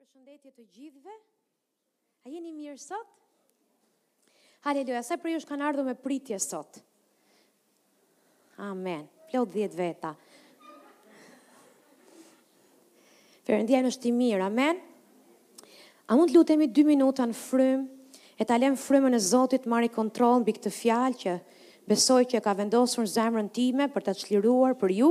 Përshëndetje të gjithëve. A jeni mirë sot? Haleluja, sa prej jush kanë ardhur me pritje sot. Amen. Plot 10 veta. Perëndia ynë është i mirë. Amen. A mund të lutemi 2 minuta në frymë e ta lëmë frymën e Zotit të marrë kontroll mbi këtë fjalë që besoj që e ka vendosur në zemrën time për ta çliruar për ju.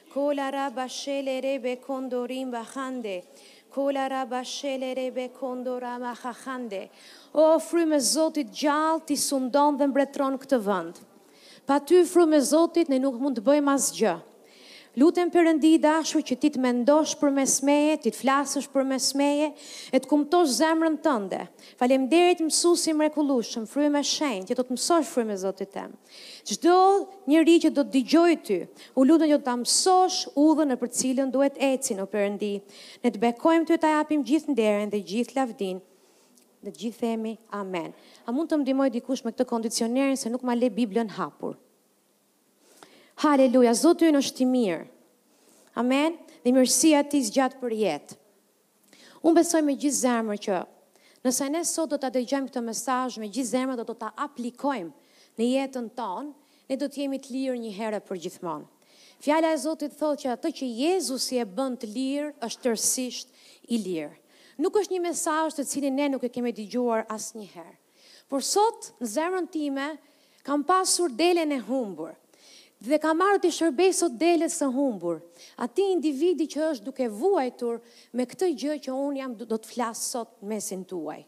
Kola raba shele rebe kondo rimba hande Kola raba shele rebe kondo rama hahande O frymë e Zotit të gjallë ti sundon dhe mbretëron në këtë vend Pa ty frymë e Zotit ne nuk mund të bëjmë asgjë Lutem Perëndi i dashur që ti të mendosh përmes meje ti të flasësh përmes meje e të kumtosh zemrën tënde Faleminderit mësues i mrekullueshëm, frymë e shenjtë, që do ta mësosh frymë e Zotit çdo njeri që do të të dëgjojë ty, unë lutem që do ta mësosh udhën nëpër të cilën duhet të ecin o Perëndi. Ne të bekojmë ty ta japim gjithë nderin dhe gjithë lavdinë. E të gjithë themi amen. A mund të më ndihmojë dikush me këtë kondicionerin se nuk ma lë Biblën hapur. Haleluja, Zoti ynë është i mirë. Amen. Dhe mirësia e tij zgjat për jetë. Unë besoj me gjithë zemër që nëse ne sot do ta dëgjojmë këtë mesazh me gjithë zemër dhe do ta aplikojmë në jetën tonë, ne do të jemi të lirë një herë e përgjithmonë. Fjala e Zotit thotë që atë që Jezusi e bën të lirë është tërësisht i lirë. Nuk është një mesazh të cilin ne nuk e kemi dëgjuar asnjëherë. Por sot, në zemrën time, kam pasur delen e humbur. Dhe kam marrë t'i shërbej sot deles së humbur. Atij individi që është duke vuajtur me këtë gjë që unë jam do të flas sot në mesin tuaj.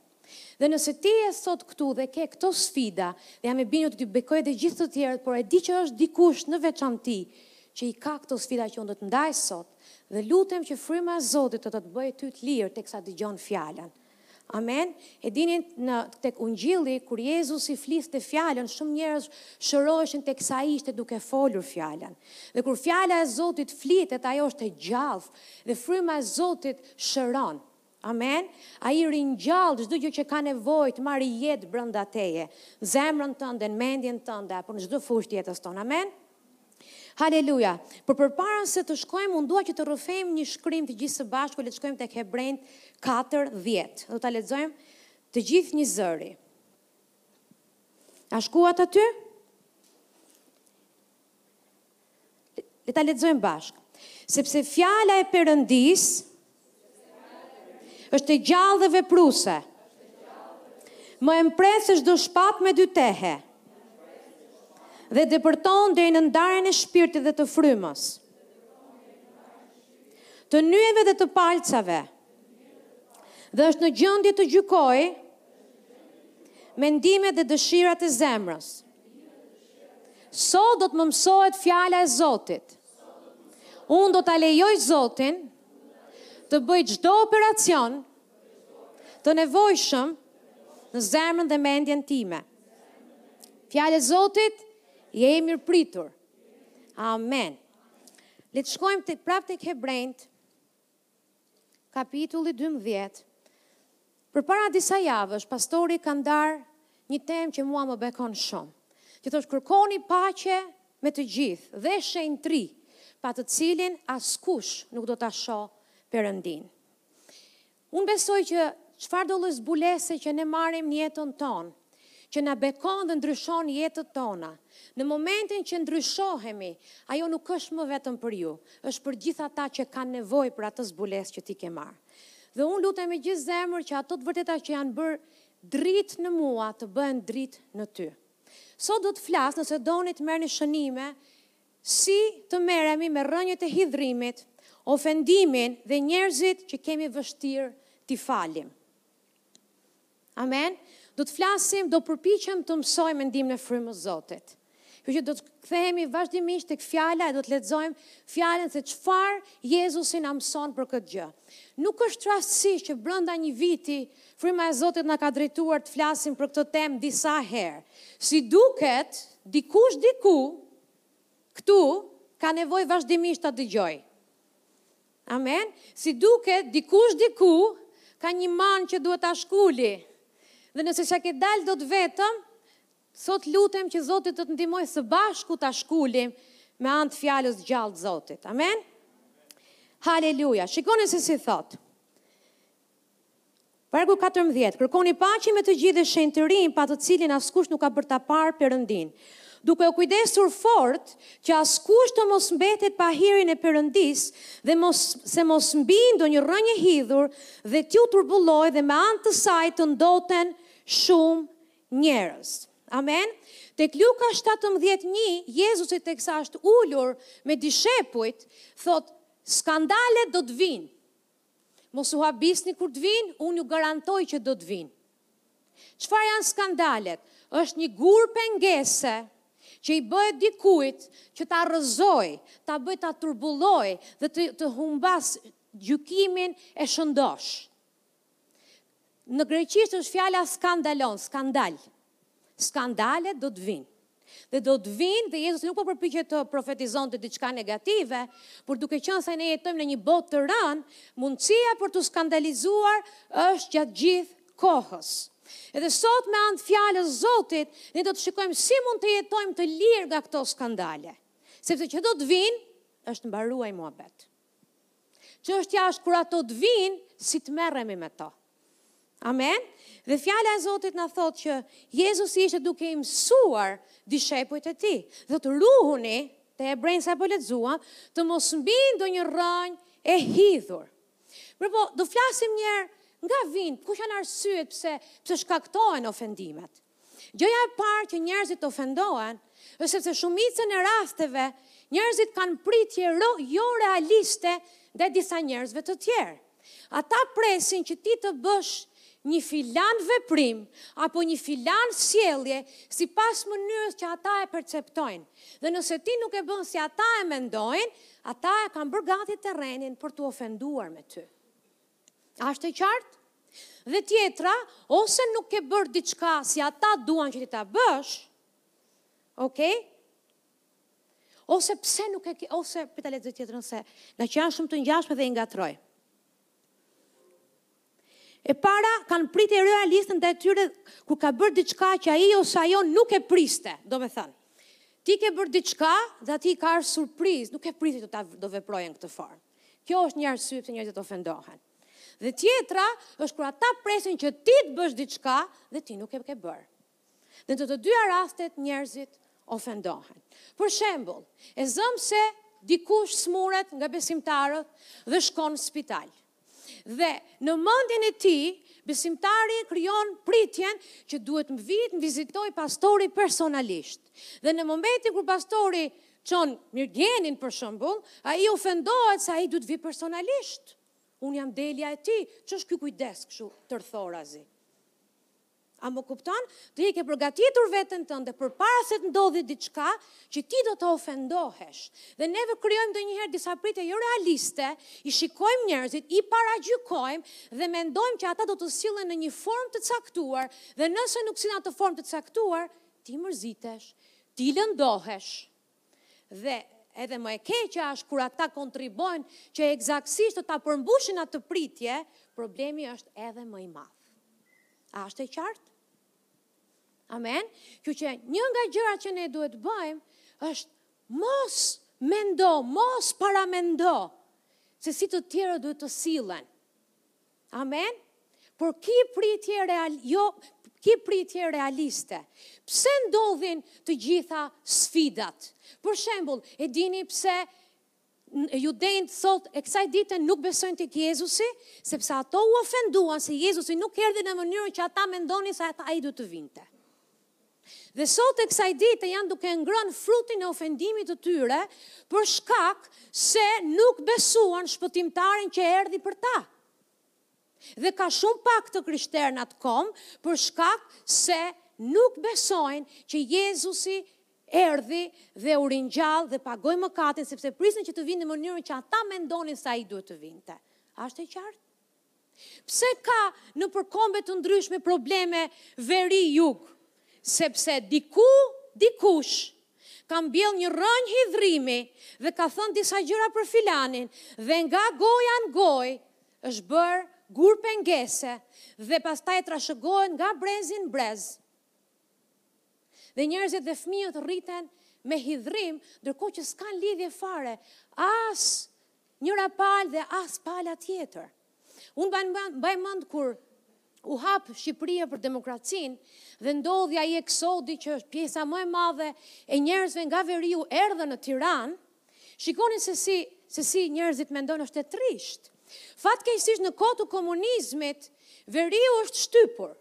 Dhe nëse ti je sot këtu dhe ke këto sfida, dhe jam e bindur që do të bekojë dhe gjithë të tjerët, por e di që është dikush në veçanti që i ka këto sfida që unë do të ndaj sot, dhe lutem që fryma e Zotit do të të bëjë ty të lirë teksa dëgjon fjalën. Amen. E dini në tek ungjilli kur Jezusi fliste fjalën, shumë njerëz shëroheshin teksa ai ishte duke folur fjalën. Dhe kur fjala e Zotit flitet, ajo është e gjallë dhe fryma e Zotit shëron. Amen. Ai ringjall çdo gjë që ka nevojë të marrë jetë brenda teje, zemrën tënde, në mendjen tënde apo në çdo fushë të jetës tonë. Amen. Haleluja! Por përpara se të shkojmë, unë dua që të rrëfejmë një shkrim të gjithë së bashku, le të shkojmë tek Hebrenjtë 4:10. Do ta lexojmë të gjithë një zëri. A shkuat aty? Le ta lexojmë bashkë. Sepse fjala e Perëndisë Është e gjallë dhe vepruse. Më e mprehtë se çdo shpatë me dy tehe. Dhe depërton deri në ndarjen e shpirtit dhe të frymës. Të nyjeve dhe të palcave. Dhe është në gjendje të gjykojë mendimet dhe dëshirat e zemrës. Sot do të më mësohet fjala e Zotit. Unë do ta lejoj Zotin të bëjë çdo operacion të nevojshëm në zemrën dhe mendjen time. Fjalë e Zotit, je i mirëpritur. Amen. Le të shkojmë prapë tek hebrenjtë. Kapitulli dymbëdhjetë Përpara disa javësh, pastori ka ndarë një temë që mua më bekon shumë, që thosh kërkoni paqe me të gjithë dhe shenjtëri, pa të cilën askush nuk do ta shohë Perëndinë. Unë besoj që çfarëdo lloj zbulese që ne marrim në jetën tonë, që na bekon dhe ndryshon jetët tona. Në momentin që ndryshohemi, ajo nuk është më vetëm për ju, është për gjithë ata që kanë nevojë për atë zbulesë që ti ke marrë. Dhe unë lutem me gjithë zemër që ato të vërteta që janë bërë dritë në mua të bëhen dritë në ty. Sot do të flas nëse doni të merrni shënime si të merremi me rrënjët e hidhrimit, ofendimin dhe njerëzit që kemi vështirë t'i falim. Amen. Do të flasim, do përpiqem të mësoj me ndihmën e frymës Zotit. Kështu që do të kthehemi vazhdimisht tek fjala e do të lexojmë fjalën se çfarë Jezusi na mëson për këtë gjë. Nuk është rastësi që brenda një viti fryma e Zotit na ka drejtuar të flasim për këtë temë disa herë. Si duket, dikush diku këtu ka nevojë vazhdimisht ta dëgjojë. Amen Si duket dikush diku ka një man që duhet ta shkulë. Dhe nëse s'ia ke dalë dot vetëm, sot lutem që Zoti të të ndihmojë së bashku ta shkulim me anë të fjalës së gjallë të Zotit. Amen. Haleluja. Shikoni se si thotë. Vargu katërmbëdhjetë, Kërkoni paqen me të gjithë dhe shenjtërinë pa të cilën askush nuk ka për ta parë Perëndinë. Duke u kujdesur fort që askush të mos mbetet pa hirin e Perëndisë dhe mos se mos mbijë ndonjë rrënjë e hidhur dhe t'ju turbullojë dhe me anë të saj të ndoten shumë njerëz. Amen. Tek Luka shtatëmbëdhjetë një, Jezusi teksa është ulur me dishepujt, thotë, Skandalet do të vijnë. Mos u habisni kur të vijnë, unë ju garantoj që do të vijnë. Çfarë janë skandalet? Është një gur pengese që i bëhet dikujt që ta rrëzojë, ta bëjë ta turbullojë dhe të, të humbasë gjykimin e shëndoshë. Në greqisht është fjala skandalon, skandal. Skandalet do të vijnë. Dhe do të vijnë dhe Jezusi nuk po përpiqej të profetizonte diçka negative, por duke qenë se ne jetojmë në një botë të rënë, mundësia për t'u skandalizuar është gjatë gjithë kohës. Edhe sot me anë të fjalës Zotit, ne do të shikojmë si mund të jetojmë të lirë nga këto skandale. Sepse që do të vijnë, është mbaruar ai muhabet. Çështja është kur ato të vijnë, si të merremi me to. Amen. Dhe fjala e Zotit na thotë që Jezusi ishte duke i mësuar dishepujt e tij. Dhe të ruhuni, te Hebrenjtë sapo lexuam, të mos mbijë ndonjë rrënjë e hidhur. Mirëpo, do flasim njëherë nga vijnë, kush janë arsyet pse, pse shkaktohen ofendimet. Gjëja e parë që njerëzit ofendohen është sepse shumicën e rasteve njerëzit kanë pritje ro, jo realiste ndaj disa njerëzve të tjerë. Ata presin që ti të bësh një filan veprim apo një filan sjellje sipas mënyrës që ata e perceptojnë. Dhe nëse ti nuk e bën si ata e mendojnë, ata e kanë bërë gati terrenin për t'u ofenduar me ty. A është e qartë? Dhe tjetra, ose nuk ke bërë diçka si ata duan që ti ta bësh, ok? Ose pse nuk e ke, ose prit ta lexoj tjetrën se, ngaqë janë shumë të ngjashme dhe i ngatërroj. E para, kanë pritje jo realiste ndaj tyre, kur ka bërë diçka që ai ose ajo nuk e priste, domethënë. Ti ke bërë diçka dhe atij i ka ardhur surprizë, nuk e priste që ti do veproje në këtë formë. Kjo është një arsye pse njerëzit ofendohen. Dhe tjetra është kur ata presin që ti të bësh diçka dhe ti nuk e ke bërë. Dhe te të dyja rastet njerëzit ofendohen. Për shembull, e zëmë se dikush sëmuret nga besimtarët dhe shkon në spital. Dhe në mendjen e tij, besimtari krijon pritjen që duhet të vijë të më vizitojë pastori personalisht. Dhe në momentin kur pastori çon Mirgenin për shembull, ai ofendohet se ai duhet të vijë personalisht. Unë jam delja e tij, ç'është ky kujdes kështu tërthorazi? A më kupton? Ti e ke përgatitur veten tënde përpara se të ndodhë diçka që ti do të ofendohesh. Dhe neve krijojmë ndonjëherë disa pritje jo realiste, i shikojmë njerëzit, i paragjykojmë dhe mendojmë që ata do të sillen në një formë të caktuar dhe nëse nuk sillen në atë formë të caktuar, Ti mërzitesh, ti lëndohesh. Dhe edhe më e keqja është kur ata kontribojnë që ekzaktësisht të ta përmbushin atë pritje, problemi është edhe më i madh. A është e qartë? Amen. Kështu që një nga gjërat që ne duhet të bëjmë është mos mendo, mos paramendo se si të tjerët duhet të sillen. Amen? Por ki pritje real, jo, ki pritje realiste. Pse ndodhin të gjitha sfidat? Për shembul, e dini pse judenjtë sot e kësaj dite nuk besojnë tek Jezusi, sepse ato u ofenduan se Jezusi nuk erdhi në mënyrën që ata mendonin se ai do të vinte. Dhe sot e kësaj dite janë duke ngrënë frutin e ofendimit të tyre për shkak se nuk besuan shpëtimtarin që erdhi për ta. Dhe ka shumë pak të krishterë në atë komb për shkak se nuk besojnë që Jezusi erdhi dhe u ringjall dhe pagoi mëkatin sepse prisnin që të vinte në mënyrën që ata mendonin se ai duhet të vinte. A është e qartë? Pse ka nëpër kombe të ndryshme probleme veri-jug? Sepse diku, dikush, ka mbjellë një rrënjë hidhrimi dhe ka thënë disa gjëra për filanin dhe nga goja në gojë është bërë gur pengese dhe pastaj trashëgohet nga brezi në brez. Dhe njerëzit dhe fëmijët rriten me hidhrim, ndërkohë që s'kanë lidhje fare as Njëra palë dhe as pala tjetër. Unë mbaj mend kur u hap Shqipëria për demokracinë dhe ndodhi ai eksodi që është pjesa më e madhe e njerëzve nga veriu erdhën në Tiranë, shikoni se si se si njerëzit mendojnë është e trisht. Fatkeqësisht në kohë të komunizmit veriu është shtypur.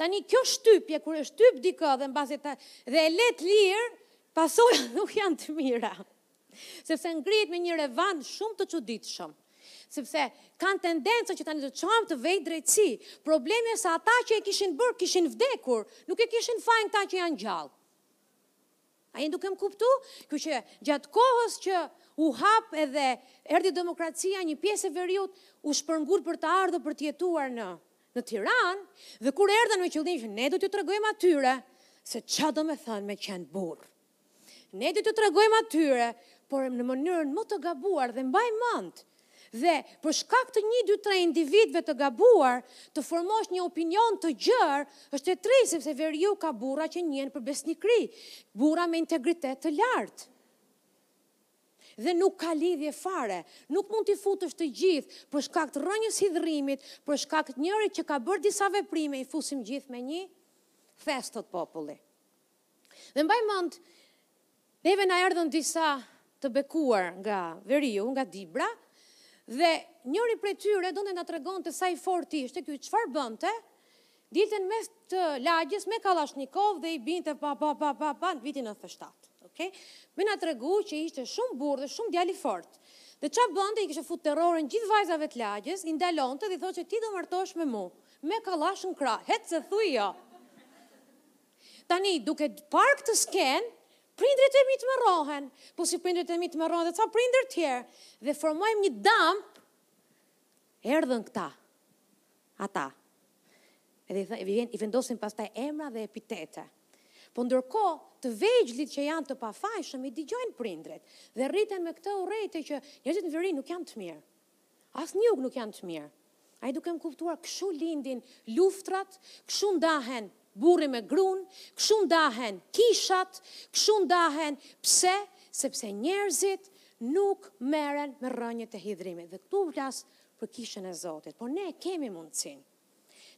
Tani kjo shtypje kur e shtyp dikë dhe pastaj dhe e lë të lirë, pasojat nuk janë të mira. Sepse ngrihet me një revan shumë të çuditshëm. Sepse kanë tendencën që tani të çohem të vë drejtësi. Problemi është se ata që e kishin bërë kishin vdekur, nuk e kishin fajin këta që janë gjallë. A jeni duke më kuptu? Kështu që gjatë kohës që u hap edhe erdhi demokracia një pjesë e veriut u shpërngul për të ardhur për të jetuar në në Tiranë dhe kur erdhën me qëllim që ne do t'ju tregojmë atyre se ça domethënë me qenë burrë. Ne do t'u tregojmë atyre, por në mënyrën më të gabuar dhe mbaj mend, dhe për shkak të një dy tre individëve të gabuar, të formosh një opinion të gjerë, është e trishtë sepse veriu ka burra që njihen për besnikëri, burra me integritet të lartë. Dhe nuk ka lidhje fare, nuk mund t'i futësh të gjithë për shkak të rrënjës hidhrimit, për shkak të njërit që ka bërë disa veprime i fusim gjithë me një thes thotë populli. Dhe mbaj mend neve na erdhën disa të bekuar nga veriu, nga Dibra, dhe njëri prej tyre donte na tregonte sa i fortë ishte, ky çfarë bënte? Dilte në mes të lagjes me kallashnikov dhe i binte pa pa pa pa pa në vitin 97. Okay? Me na tregu që ishte shumë burrë dhe shumë djalë i fortë. Dhe ça bënte, i kishte fut terrorin gjithë vajzave të lagjes, i ndalonte dhe i thoshte ti do martosh me mua, me kallash në krah, hec se thuj jo. Tani, duke parë këtë skenë, prindërit e mi tmerrohen, po si prindërit e mi tmerrohen dhe ca prindër tjerë, dhe formojmë një damp, erdhën këta, ata, edhe i vendosin pastaj emra dhe epitete. Po ndërkohë, të vegjlit që janë të pafajshëm, i dëgjojnë prindërit, dhe rriten me këtë urrejtje që njerëzit në veri nuk janë të mirë. As në jug nuk janë të mirë. A je duke më kuptuar kshu lindin luftrat, kshu ndahen burri me gruan, kshu ndahen kishat, kshu ndahen pse sepse njerëzit nuk merren me rrënjët e hidhrimit dhe këtu flas për kishën e Zotit, por ne e kemi mundësinë.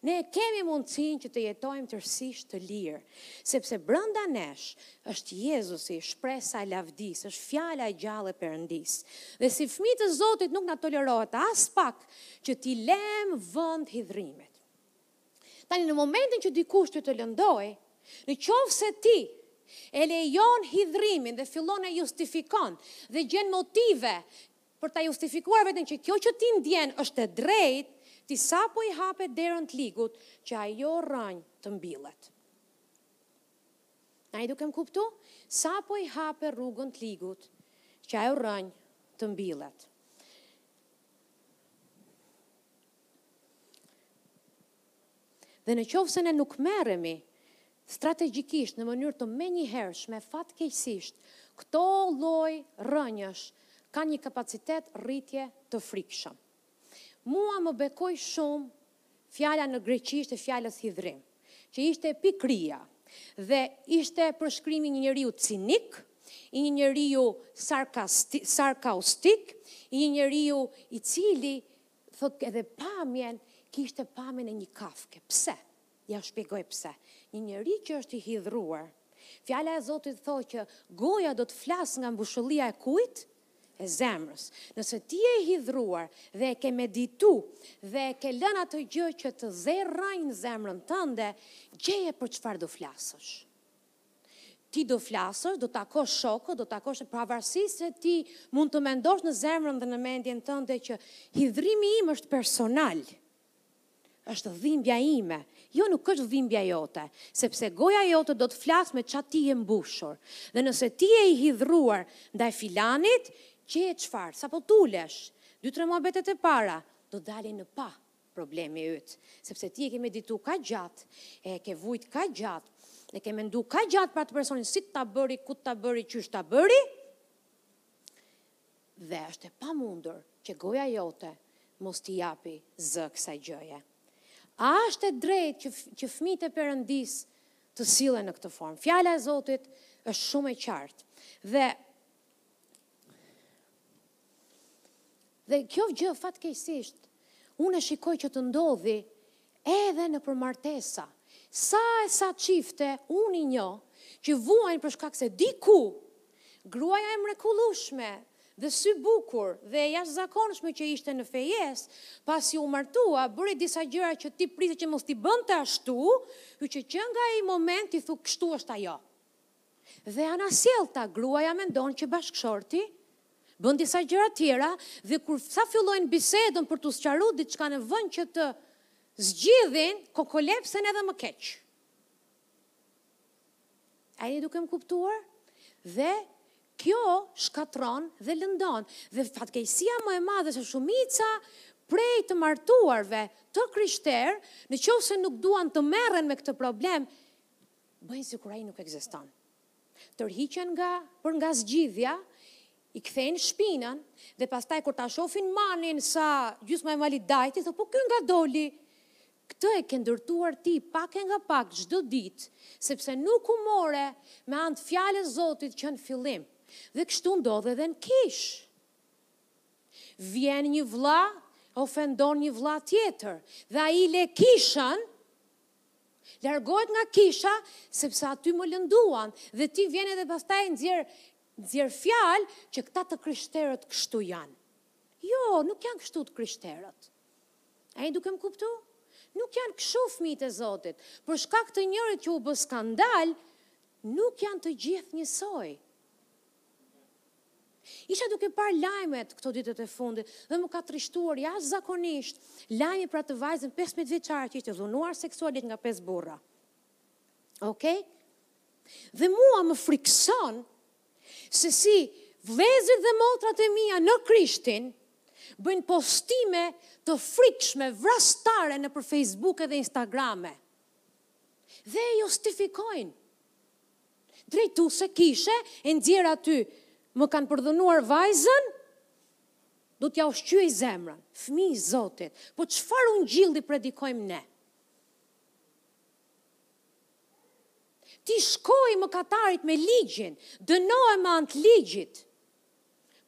Ne e kemi mundësinë që të jetojmë tërësisht të lirë, sepse brenda nesh është Jezusi, shpresa e lavdisë, është fjala e gjallë e Perëndisë. Dhe si fëmijë të Zotit nuk na tolerohet aspak që t'i lëmë vend hidhrimit. Tani në momentin që dikush ty të lëndoi, në qoftë se ti e lejon hidhrimin dhe fillon e justifikon dhe gjen motive Për ta justifikuar veten që kjo që ti ndjen është e drejtë, ti sapo i hape derën t'ligut që ajo rrënjë të mbillet. A je duke m'kuptu? Sapo i hape rrugën t'ligut që ajo rrënjë të mbillet. Dhe në qoftë se ne nuk merremi strategjikisht në mënyrë të menjëhershme, fatkeqësisht, këto lloj rrënjësh kanë një kapacitet rritje të frikshëm. Mua më bekoi shumë fjala në greqishte e fjalës hidhrim, që ishte pikria dhe ishte përshkrimi i një njeriu cinik, i një njeriu sarkastik, i një njeriu i cili Thotë edhe pamjen kishte pamjen e një kafke. Pse? Ia shpjegoj pse. Një njeri që është i hidhëruar, Fjala e Zotit thotë që goja do të flasë nga mbushëllia e kujt? E zemrës. Nëse ti je i hidhëruar dhe e ke meditu dhe e ke lënë atë gjë që të zërë rrënjë në zemrën tënde, gjeje për çfarë do flasësh. Ti do flasësh, do takosh shokë, do takosh, pavarësisht se ti mund të mendosh në zemrën dhe në mendjen tënde që hidhrimi im është personal, është dhimbja ime, jo nuk është dhimbja jote, sepse goja jote do të flasë me ça ti je mbushur. Dhe nëse ti je i hidhruar ndaj filanit, gjeje çfarë, sapo të ulesh, dy tre muhabetet e para, do dali në pah. Problemi yt, sepse ti e ke meditu kaq gjatë, e ke vujt kaq gjatë, e ke mendu kaq gjatë për atë personin, si ta bëri, ku ta bëri, qysh ta bëri, dhe është e pamundur që goja jote mos t'i japi zë kësaj gjëje. A është e drejtë që, që fëmijët e Perëndisë të sillen në këtë formë? Fjala e Zotit është shumë e qartë. Dhe Dhe kjo gjë fatkeqësisht unë e shikoj që të ndodhi edhe nëpër martesa. Sa e sa çifte unë i njoh që vuajnë për shkak se diku gruaja e mrekullueshme dhe sybukur dhe e jashtëzakonshme që ishte në fejesë, pasi u martua, bëri disa gjëra që ti prisje që mos t'i bënte ashtu, kështu që që nga ai moment ti thu kështu është ajo. Dhe anasjellta, gruaja mendon që bashkëshorti bën disa gjëra tjera dhe kur sa fillojnë bisedën për t'u sqaruar diçka në vend që të zgjidhin, kokolepsen edhe më keq. A jeni duke më kuptuar? Dhe kjo shkatërron dhe lëndon. Dhe fatkeqësia më e madhe se shumica prej të martuarve të krishterë, në qoftë se nuk duan të merren me këtë problem, bëjnë sikur ai nuk ekziston. Tërhiqen nga për nga zgjidhja, i kthejnë shpinën dhe pastaj kur ta shofin malin sa gjysma e Malit Dajti thotë po ky nga doli? Këtë e ke ndërtuar ti pak e nga pak çdo ditë sepse nuk u more me anë të fjalës së Zotit që në fillim. Dhe kështu ndodh edhe në kishë. Vjen një vlla, ofendon një vlla tjetër dhe ai lë kishën, Largohet nga kisha sepse aty më lënduan dhe ti vjen edhe pastaj nxjerr nxjerr fjalë që këta të krishterët kështu janë. Jo, nuk janë kështu të krishterët. A je duke më kuptu? Nuk janë kështu fmijtë e Zotit. Për shkak të njërit që u bë skandal, nuk janë të gjithë njësoj. Isha duke parë lajmet këto ditët e fundit dhe më ka trishtuar jashtëzakonisht lajmi për atë vajzën pesëmbëdhjetë vjeçare që ishte dhunuar seksualisht nga pesë burra. Okej? Dhe mua më frikëson se si vëllezërit dhe motrat e mia në Krishtin bëjnë postime të frikshme, vrastare nëpër Facebook-e dhe Instagrame. Dhe e justifikojnë. drejtues kishe e nxjerr aty më kanë përdhunuar vajzën do t'ia shqyej zemrën fëmijë i Zotit po çfarë ungjilli predikojmë ne t'i shkoj mëkatarit me ligjin dënoje me anë të ligjit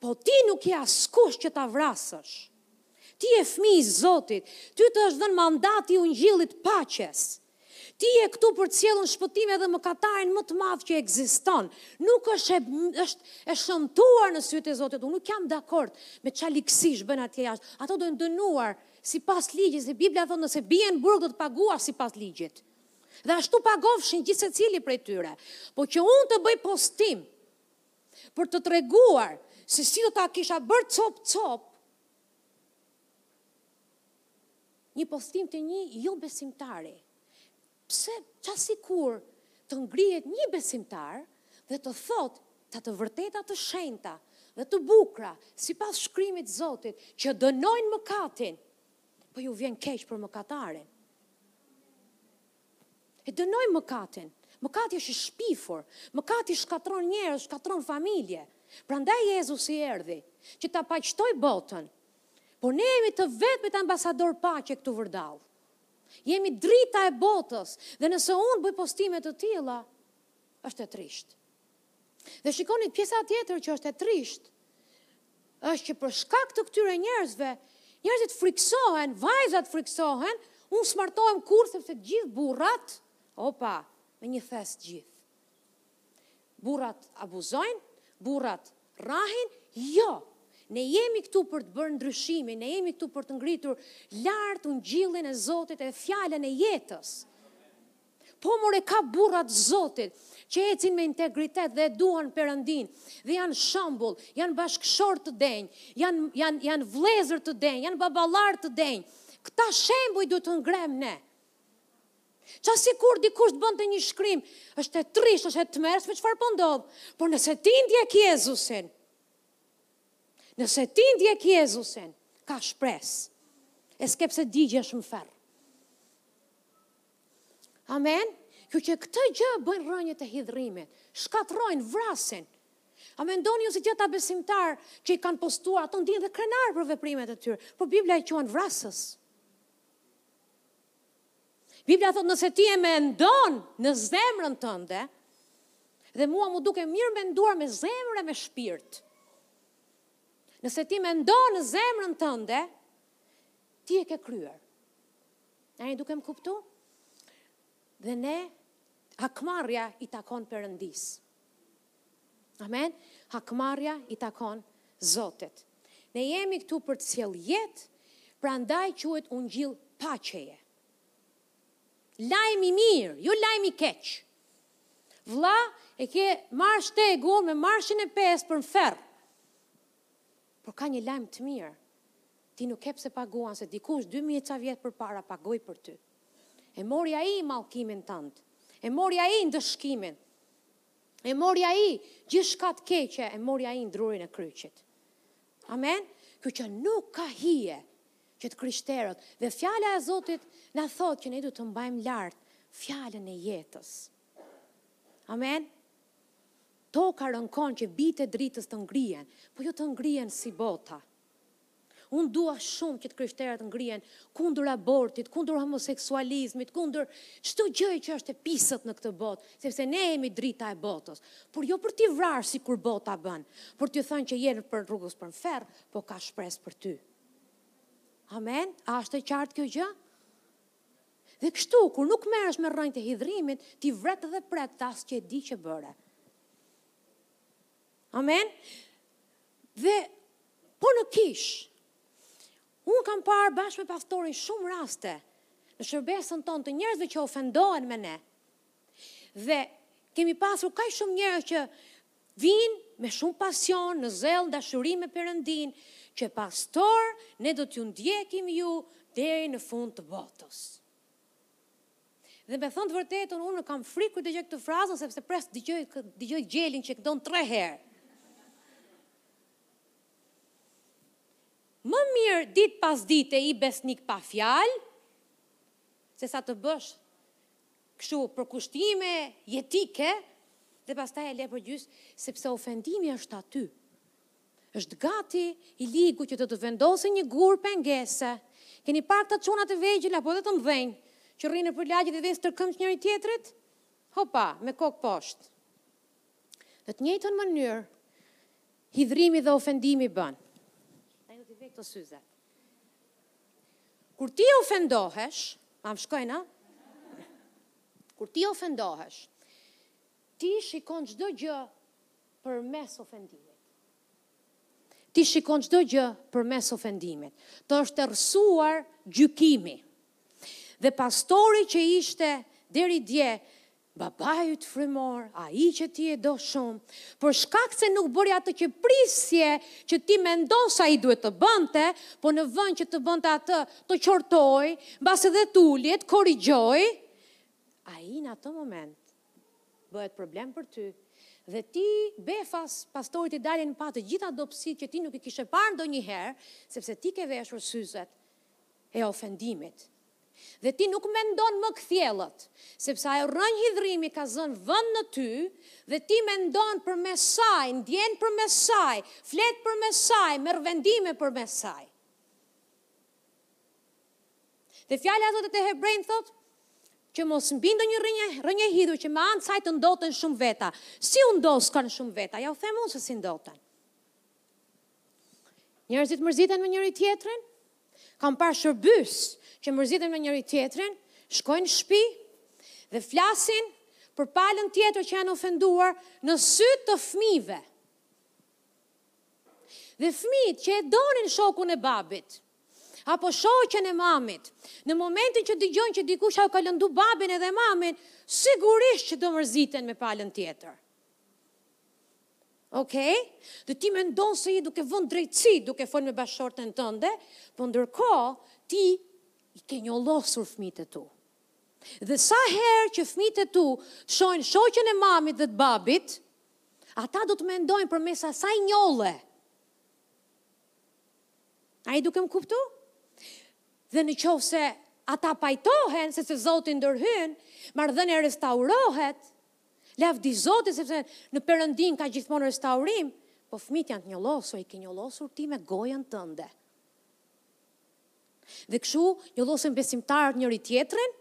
Po ti nuk je askush që ta vrasësh. Ti je fëmijë i Zotit, ty të është dhënë mandati i ungjillit paqes. Ti je këtu për të sjellë shpëtim edhe mëkatarin më të madh që ekziston. Nuk është e, është e shëmtuar në sytë e Zotit. Unë nuk jam dakord me çfarë ligësish bëjnë atje jashtë. Ato duhen dënuar sipas ligjit, se Bibla thotë nëse bie në burg do të paguash sipas ligjit. Dhe ashtu pagofshin gjithsecili prej tyre. Po që unë të bëj postim, për të treguar se si do ta kisha bërë copë copë një postim të një jobesimtari. Pse ça sikur të ngrihet një besimtar dhe të thotë të vërteta të shenjta dhe të bukura sipas shkrimit të Zotit që dënojnë mëkatin, po u vjen keq për mëkatarin. E dënojnë mëkatin. Mëkati është i shpifur. Mëkati shkatërron njerëz, shkatërron familje. Prandaj Jezusi erdhi, që ta paqtojë botën. Por ne jemi të vetmit ambasadorë paqe këtu vërdallë. Jemi drita e botës dhe nëse unë bëj postime të tilla, është e trishtë. Dhe shikoni pjesa tjetër që është e trishtë, është që për shkak të këtyre njerëzve, njerëzit frikësohen, vajzat frikësohen, unë s'martohem kurrë sepse të gjithë burrat, opa, me një thes të gjithë. Burrat abuzojnë, burrat rrahin, jo. Ne jemi këtu për të bërë ndryshimin, ne jemi këtu për të ngritur lart ungjillin e Zotit e fjalën e jetës. Po more ka burra të Zotit që ecin me integritet dhe e duan Perëndinë dhe janë shembull, janë bashkëshortë të denjë, janë janë janë vëllezër të denjë, janë baballarë të denjë. Këta shembuj duhet të ngremë ne. Ça sikur dikush të bënte një shkrim, është e trishtë, është e tmerrshme çfarë po ndodh, po por nëse ti ndjek Jezusin, nëse ti ndjek Jezusin, ka shpresë, e s'ke pse digjesh në ferr. Amen? Kështu që këtë gjë bëjnë rrënjët e hidhrimit, shkatërrojnë, vrasin. A mendoni ju se gjithë ata besimtarë që i kanë postuar, ato ndihen dhe krenarë për veprimet e tyre, por Bibla i quan vrasës. Bibla thotë nëse ti e mendon në zemrën tënde, dhe mua m'u duk e mirë menduar me zemrë e me shpirt, nëse ti mendon në zemrën tënde, ti e ke kryer. A jeni duke më kuptu? Dhe ne, hakmarrja i takon Perëndisë. Amen. Hakmarrja i takon Zotit. Ne jemi këtu për të sjellë jetë, prandaj quhet ungjill paqeje. Lajm i mirë, jo lajm i keq. Vlla, e ke marrë shtegun me marshin e pesë për në ferr. Por ka një lajm të mirë, ti nuk ke pse paguan se dikush dy mijë e ca vjet përpara pagoi për ty. E mori ai mallkimin tënd. E mori ai ndëshkimin. E mori ai gjithçka të keqe, e mori ai në drurin e kryqit. Amen. Kështu që nuk ka hije që të krishterët dhe fjala e Zotit na thotë që ne duhet të mbajmë lart fjalën e jetës. Amen? Toka rënkon që bijtë e dritës të ngrihen, po jo të ngrihen si bota. Unë dua shumë që të krishterët të ngrihen kundër abortit, kundër homoseksualizmit, kundër çdo gjëje që është e pisët në këtë botë, sepse ne jemi drita e botës. Por jo për t'i vrarë sikur bota bën, por t'i thënë që je në rrugës për në ferr, po ka shpresë për ty. Amen? A është e qartë kjo gjë? Dhe kështu, kur nuk merresh me rrënjët e hidhrimit, ti vret dhe pret dhe as që e di që bëre. Amen? Dhe, po në kishë, unë kam parë bashkë me pastorin shumë raste, në shërbesën tonë të njerëzve që ofendohen me ne. Dhe kemi pasur kaq shumë njerëz që Vijnë me shumë pasion, në zell, dashuri me Perëndinë, që pastor ne do t'ju ndjekim ju deri në fund të botës. Dhe me thënë të vërtetën, unë kam frikë kur dëgjoj këtë frazën sepse pres të dëgjoj gjelin që këndon 3 herë. Më mirë ditë pas dite i besnik pa fjalë se sa të bësh kështu përkushtime jetike dhe pastaj e le përgjysmë sepse ofendimi është aty është gati i ligu që do të vendosë një gur pengese keni parë këta çuna të vegjël apo edhe të mëdhenj që rrinë nëpër lagje dhe i vënë stërkëmbësh njëri-tjetrit hopa me kokë poshtë në të njëjtën mënyrë Hidhrimi dhe ofendimi bën. Ai do t'i vejë këto syze. Kur ti ofendohesh, a më dëgjon, a? Kur ti ofendohesh, ti shikon çdo gjë përmes ofendimit. Ti shikon çdo gjë përmes ofendimit. Të është errësuar gjykimi. Dhe pastori që ishte deri dje Babai yt frymor, ai që ti e do shumë, për shkak se nuk bëri atë që prisje që ti mendon se ai duhet të bënte, po në vend që të bënte atë, të qortoi, mbase edhe t'uli e të korrigjoi, ai në atë moment bëhet problem për ty. Dhe ti befas, pastorit i dalin pa të gjitha dobësitë që ti nuk i kishe parë ndonjëherë, sepse ti ke veshur syzet e ofendimit. Dhe ti nuk mendon më kthjellët, sepse ajo rrënjë hidhrimi ka zënë vend në ty dhe ti mendon përmes saj, ndjen përmes saj, flet përmes saj, merr vendime përmes saj. Dhe fjala e Zotit te Hebrenjve thotë që mos mbijë ndonjë rrënjë, rrënjë e hidhur që me anë të saj të ndoten shumë veta. Si u ndotkan shumë veta? Ja u them unë se si ndoten. Njerëzit mërziten me njëri-tjetrin, kam parë shërbyes që mërziten me njëri-tjetrin, shkojnë shpi dhe flasin për palën tjetër që janë ofenduar në sy të fmijve. Dhe fmijt që e donin shokun e babit, apo shoqen e mamit, në momentin që dëgjojnë që dikush ua ka lëndu babin edhe mamin, sigurisht që do mërziten me palën tjetër. Ok? Dhe ti mendon se je duke vënë drejtësi, duke fol me bashkëshorten tënde, po ndërkohë ti i ke njollosur fëmijët e tu. Dhe sa herë që fëmijët e tu shohin shoqen e mamit dhe të babit, ata do të mendojnë përmes asaj njolle. A je duke më kuptu? Dhe në qoftë se ata pajtohen, se se Zoti ndërhyn, marrëdhënia restaurohet, Lavdi Zotit sepse në Perëndinë ka gjithmonë restaurim, po fëmijët janë të njollosur, i ke njollosur ti me gojën tënde. Dhe kështu njollosin besimtarët njëri-tjetrin,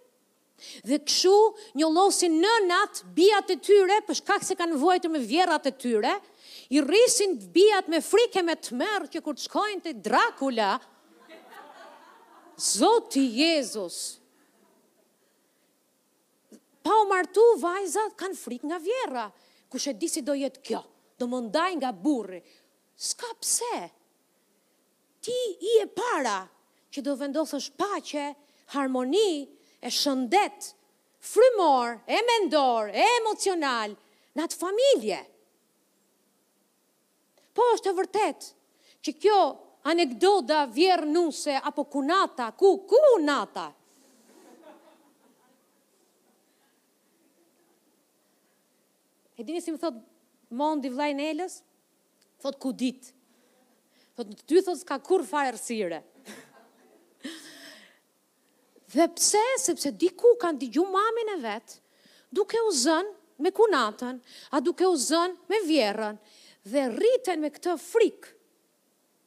dhe kështu njollosin nënat bijat e tyre për shkak se kanë vuajtur me vjehrrat e tyre, i rrisin bijat me frikë e me tmerr që kur të shkojnë te Drakula, Zoti Jezus, pa u martu vajzat kanë frikë nga vjehrra kush e di si do jetë kjo do më ndaj nga burri s'ka pse ti je e para që do vendosësh paqe harmoni e shëndet frymor e mendor e emocional në atë familje Po është e vërtetë që kjo anekdota vjehërr nuse apo kunata, ku, kunata? E dini si më thot Mondi vllai i Nelës? Thot ku dit. Thot në të dy thot s'ka kurrë fare errësirë. Dhe pse? Sepse diku kanë digju mamin e vet, duke u zënë me kunatën, a duke u zënë me vjehrrën, dhe rriten me këtë frikë.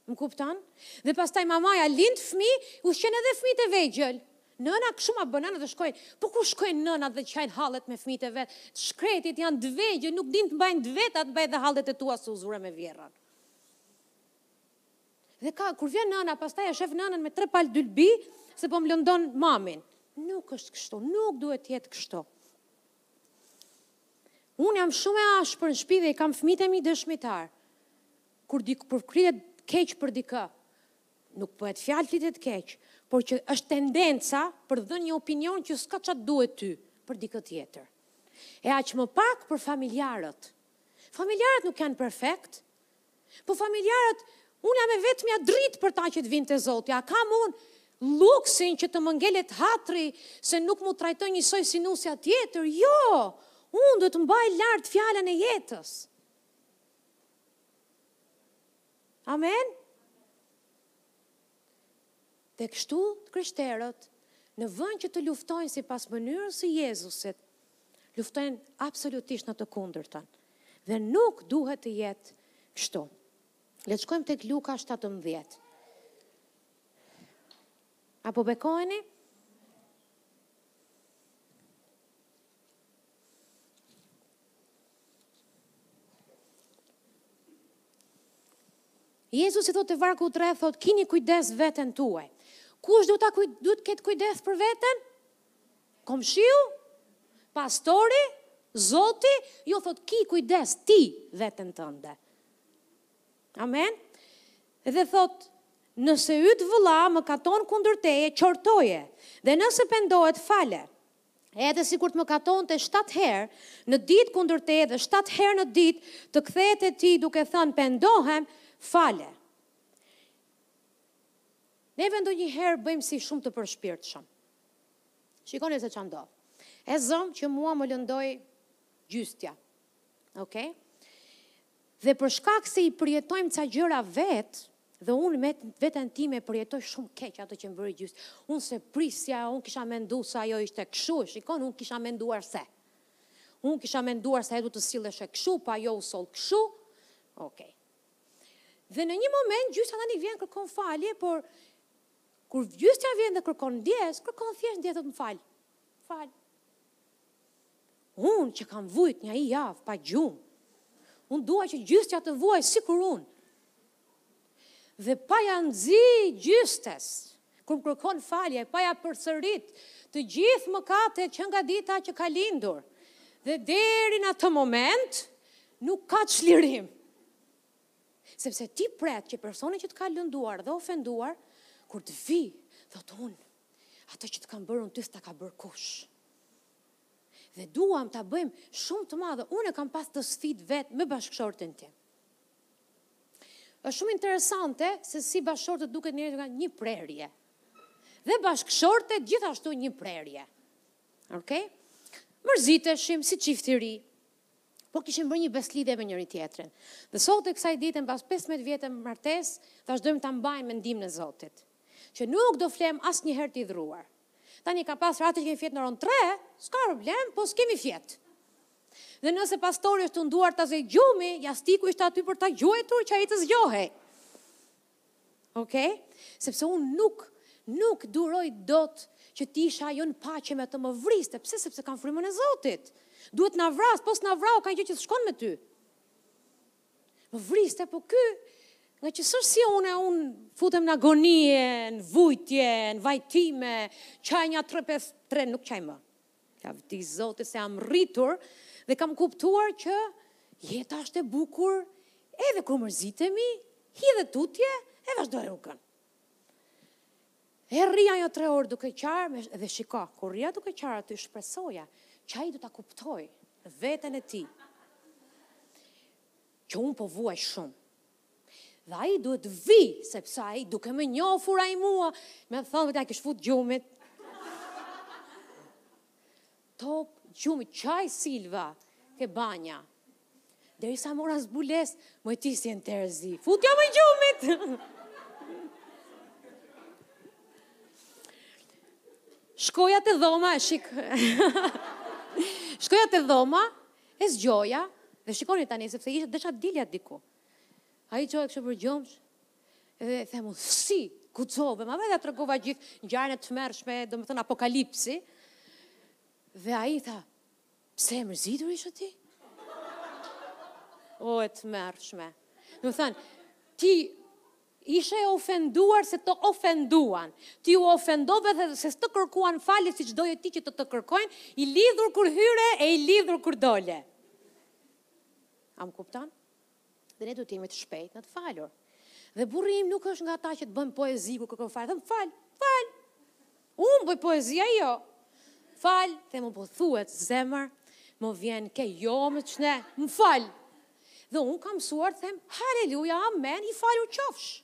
Më kupton? Dhe pastaj mamaja lind fëmi, ushqen edhe fëmit e vegjël. Nëna kështu ma bën, nëna dhe shkojnë, po ku shkojnë nënat dhe qajnë hallet me fëmit e vet, të shkretit, janë të vegjël, nuk dinë të mbajnë të vetat, të mbajnë dhe hallet e tua se u zure me vjehrrën. Dhe ka, kur vjen nëna, pastaj e shef nënën me tre palë dylbi, se po më lëndon mamin. Nuk është kështu, nuk duhet të jetë kështu. Unë jam shumë e ashpër në shpi dhe i kam fmit e mi dëshmitar. Kur dik, kur flitet keq për dikë, nuk bëhet fjalë flitet keq, por që është tendenca për dhënë një opinion që s'ka ça të duhet ty për dikë tjetër. E aq më pak për familjarët. Familjarët nuk janë perfekt, Po familjarët, unë jam e vetmja dritë për ta që të vijnë te Zoti, a kam unë luksin që të më ngelet hatri se nuk më trajtojnë njësoj si nusja tjetër, jo, unë do të mbaj lart fjalën e jetës. Amen? Dhe kështu të krishterët, në vend që të luftojnë sipas mënyrës së Jezusit, luftojnë absolutisht në të kundërtën. Dhe nuk duhet të jetë kështu. Le të shkojmë tek Luka 17. A po bekoheni? Jezusi thot te vargu tre, thot, kini kujdes veten tuaj. Kush do të kuj, duhet të ketë kujdes për veten? Komshiu? Pastori? Zoti? Jo, thot, ki kujdes ti veten tënde. Amen? Dhe thot, nëse yt vëlla mëkaton kundër teje, qortoje, dhe nëse pendohet fale, Edhe sikur të mëkatonte shtatë herë në ditë kundër teje dhe shtatë herë në ditë të kthehet te ti duke thënë pendohem, fale. Neve ndonjëherë bëjmë si shumë të përshpirtshëm. Shikoni se çfarë ndodh. E zëm që mua më lëndoi Gjystja. Okej? Okay? Dhe për shkak se i përjetojmë ca gjëra vetë, dhe unë me veten time e përjetoj shumë keq atë që më bëri Gjystja. Unë s'e prisja, unë kisha mendu se ajo ishte kshu, e shikon, unë kisha menduar se. Unë kisha menduar se ajo do të silleshe kshu, po ajo u soll kshu. Okej. Dhe në një moment Gjystja tani vjen kërkon falje, por kur Gjystja vjen dhe kërkon ndjesë, kërkon thjesht ndjesë, thotë më fal. Fal. Unë që kam vujt një javë pa gjumë, unë dua që Gjystja të vuaj sikur unë. Dhe pa ja nxi Gjystes, kur më kërkon falje, pa ja përsërit të gjithë mëkatet që nga dita që ka lindur. Dhe deri në atë moment, nuk ka çlirim. Sepse ti pret që personi që të ka lënduar dhe ofenduar, kur të vijë, të thotë unë, Atë që të kam bërë unë ty s'ta ka bërë kush. Dhe duam ta bëjmë shumë të madhe. Unë e kam pas këtë sfidë vetë me bashkëshortin tim. Është shumë interesante se si bashkëshortët duket njerëzit kanë një prerje. Dhe bashkëshortet gjithashtu një prerje. Okej? Okay? Mërziteshim si çift i ri. Po kishim bërë një besëlidhje me njëri-tjetrin. Dhe sot e kësaj dite pas 15 vjet martesë, vazhdojmë ta mbajmë mendimin e Zotit. Që nuk do flemë asnjëherë të idhruar. Tani ka pas raste që kemi fjetë në orën tre, s'ka problem, po s'kemi fjetë. Dhe nëse pastori është tunduar ta zërë gjumi, jastiku ishte aty për ta gjuajtur që ai të zgjohej. Okej? Sepse unë nuk nuk duroja dot që të isha jo në paqe me të, më vriste. Pse? Sepse kam frymën e Zotit. Duhet të na vrasë, po s'na vrau, ka gjë që s'shkon me ty. Më vriste, po ky, ngaqë s'është si unë, unë futem në agonie, në vujtje, në vajtime, qaj nja tre orë, pesë, tre, nuk qaj më. Lavdi Zotit se jam rritur dhe kam kuptuar që jeta është e bukur edhe kur mërzitemi, hidhe tutje e vazhdo rrugën. E rrija nja tre orë duke qarë, dhe shiko, kur rrija duke qarë aty shpresoja që ai duhet ta kuptojë veten e tij që unë po vuaj shumë. Dhe ai duhet të vijë, sepse ai duke më njofur ai mua, me thonë, ai ja kish fut gjumit. Top gjumë qan Silva ke banja Derisa mora zbulesë Moj ti s'je në terëzi Futja moj gjumit Shkoja te dhoma e shik Shkoja te dhoma E zgjoja Dhe shikoni tani se pse desha të dilja diku Ai çohej kështu përgjumësh Dhe e them unë, si, guxove, dhe ja tregova gjithë ngjarjen e tmerrshme, domethënë apokalipsi. Dhe ai tha, pse e mërzitur ishe ti? O e tmerrshme. Domethënë, ti ishe e ofenduar se të ofenduan. Ti u ofendove dhe se s'të kërkuan falje siç doje ti që të të kërkojnë, i lidhur kur hyre e i lidhur kur dole. A më kupton? Dhe ne duhet të jemi të shpejtë në të falur. Dhe burri im nuk është nga ata që të bëjnë poezi kur kërkon falje. Them fal, fal. Unë bëj poezi, ai jo. Fal, them unë po thuhet zemër, më vjen keq, jo më ç'ne, më fal. Dhe unë kam mësuar të them haleluja, amen, i falur qofsh.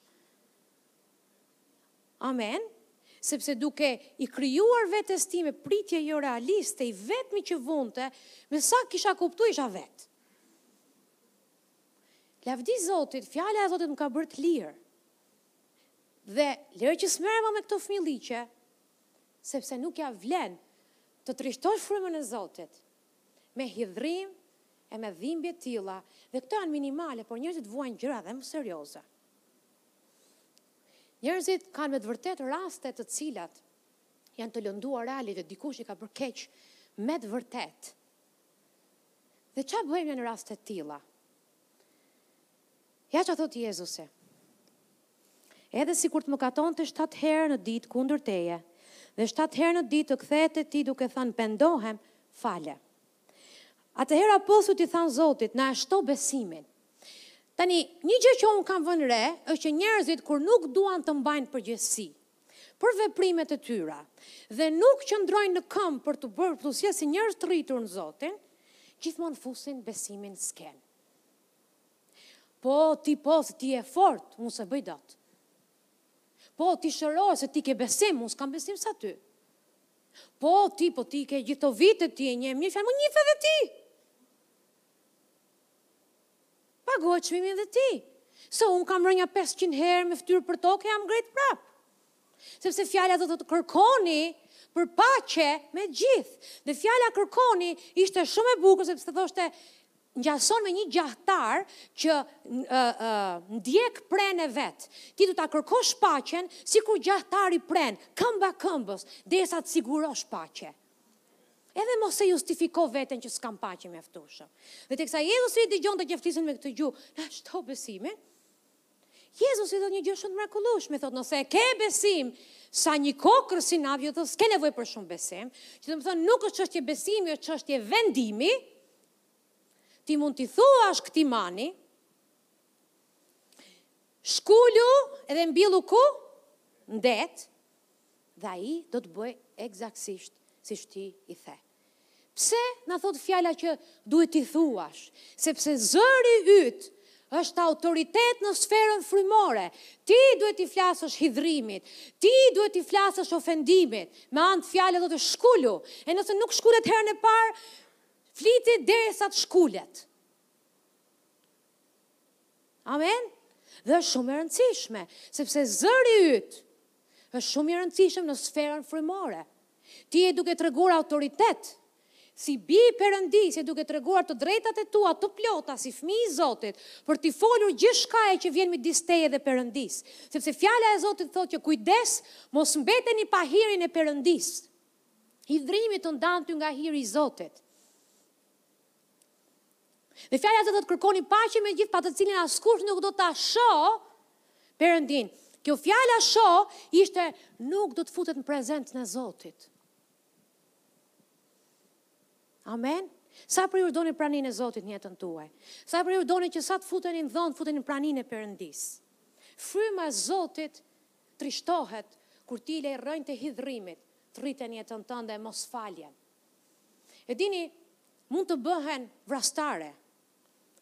Amen. Sepse duke i krijuar vetes time pritje jo realiste, i vetmi që vuante, me sa kisha kuptu isha vetë. Lavdi Zotit, fjala e Zotit më ka bërë të lirë. Dhe lëre që s'merrem më me këto fëmijëllëqe, sepse nuk ja vlen të trishtosh frymën e Zotit me hidhërim e me dhimbje të tilla, dhe këto janë minimale, por njerëzit vuajnë gjëra dhe më serioze. Njerëzit kanë me të vërtetë raste të cilat janë të lënduar realisht dhe dikush i ka bërë keq me të vërtetë Dhe ça bëjmë ne në raste të tilla? Ja ça thotë Jezusi, Edhe sikur të mëkatonte shtatë herë në ditë kundër teje, dhe shtatë herë në ditë të kthehet te ti duke thënë pendohem, fale. Atëherë apostujt i thanë Zotit, na e shto besimin. Tani, një gjë që unë kam vënë re, është që njerëzit kur nuk duan të mbajnë përgjegjësi, për veprimet e tyre dhe nuk qëndrojnë në këmbë për të bërë, t'u sjellë si njerëz të rritur në Zotin, gjithmonë fusin besimin në skenë. Po ti po se ti je fort, unë s'e bëj dot. Po ti shëro se ti ke besim, unë s'kam besim sa ty. Po ti po ti ke gjithë ato vite ti e njeh mirë fjalën, njihe fjalën dhe ti. Paguaj çmimin dhe ti. Se unë kam rënë nja pesëqind herë me fytyrë përtokë e jam ngrejt prapë. Sepse fjala thotë të kërkoni për paqe me gjithë. Dhe fjala kërkoni ishte shumë e bukur sepse thoshte ngjason me një gjahtar që ndjek prenë e vet. Ti do ta kërkosh paqen sikur gjahtari prenë, këmba këmbës, derisa të sigurosh paqe. Edhe mos e justifiko veten që s'kam besim mjaftueshëm. Dhe teksa Jezusi i dëgjonte që flisnin me këtë gjuhë, na shto besimin. Jezusi thotë një gjë shumë të mrekullueshme, thotë nëse e ke besim sa një kokërr sinapi, thotë s'ke nevojë për shumë besim, që do të thotë nuk është çështje besimi, është çështje vendimi. Ti mund t'i thuash këtij mani, shkulu edhe mbillu ku, në det, dhe ai do të bëjë ekzaktësisht siç ti i the. Pse na thotë fjala që duhet t'i thuash? Sepse zëri yt është autoritet në sferën frymore. Ti duhet t'i flasësh hidhrimit, ti duhet t'i flasësh ofendimit, me anë të fjalës, thotë shkulu, e nëse nuk shkulet herën e parë, fliti derisa të shkulet. Amen? Dhe është shumë e rëndësishme, sepse zëri yt është shumë i rëndësishëm në sferën frymore. Ti je duke treguar autoritet, si bir i Perëndisë je duke treguar të drejtat e tua të plota si fëmijë i Zotit, për t'i folur gjithçkaje që vjen midis teje dhe Perëndisë, sepse fjala e Zotit thotë që kujdes, mos mbeteni pa hirin e Perëndisë. Hidhrimi të ndan ty nga hiri i Zotit. Dhe fjala e Zotit thotë kërkoni paqe me gjithë, pa të cilën askush nuk do ta shohë Perëndinë. Kjo fjala shohë ishte nuk do të futet në prezencën e Zotit. Amen. Sa prej jush doni praninë e Zotit në jetën tuaj? Sa prej jush doni që sa të futeni në dhomë, futeni në praninë e Perëndisë? Fryma e Zotit trishtohet kur ti lë rrënjët e hidhrimit të rriten në jetën tënde, mosfaljen. E dini, mund të bëhen vrastare,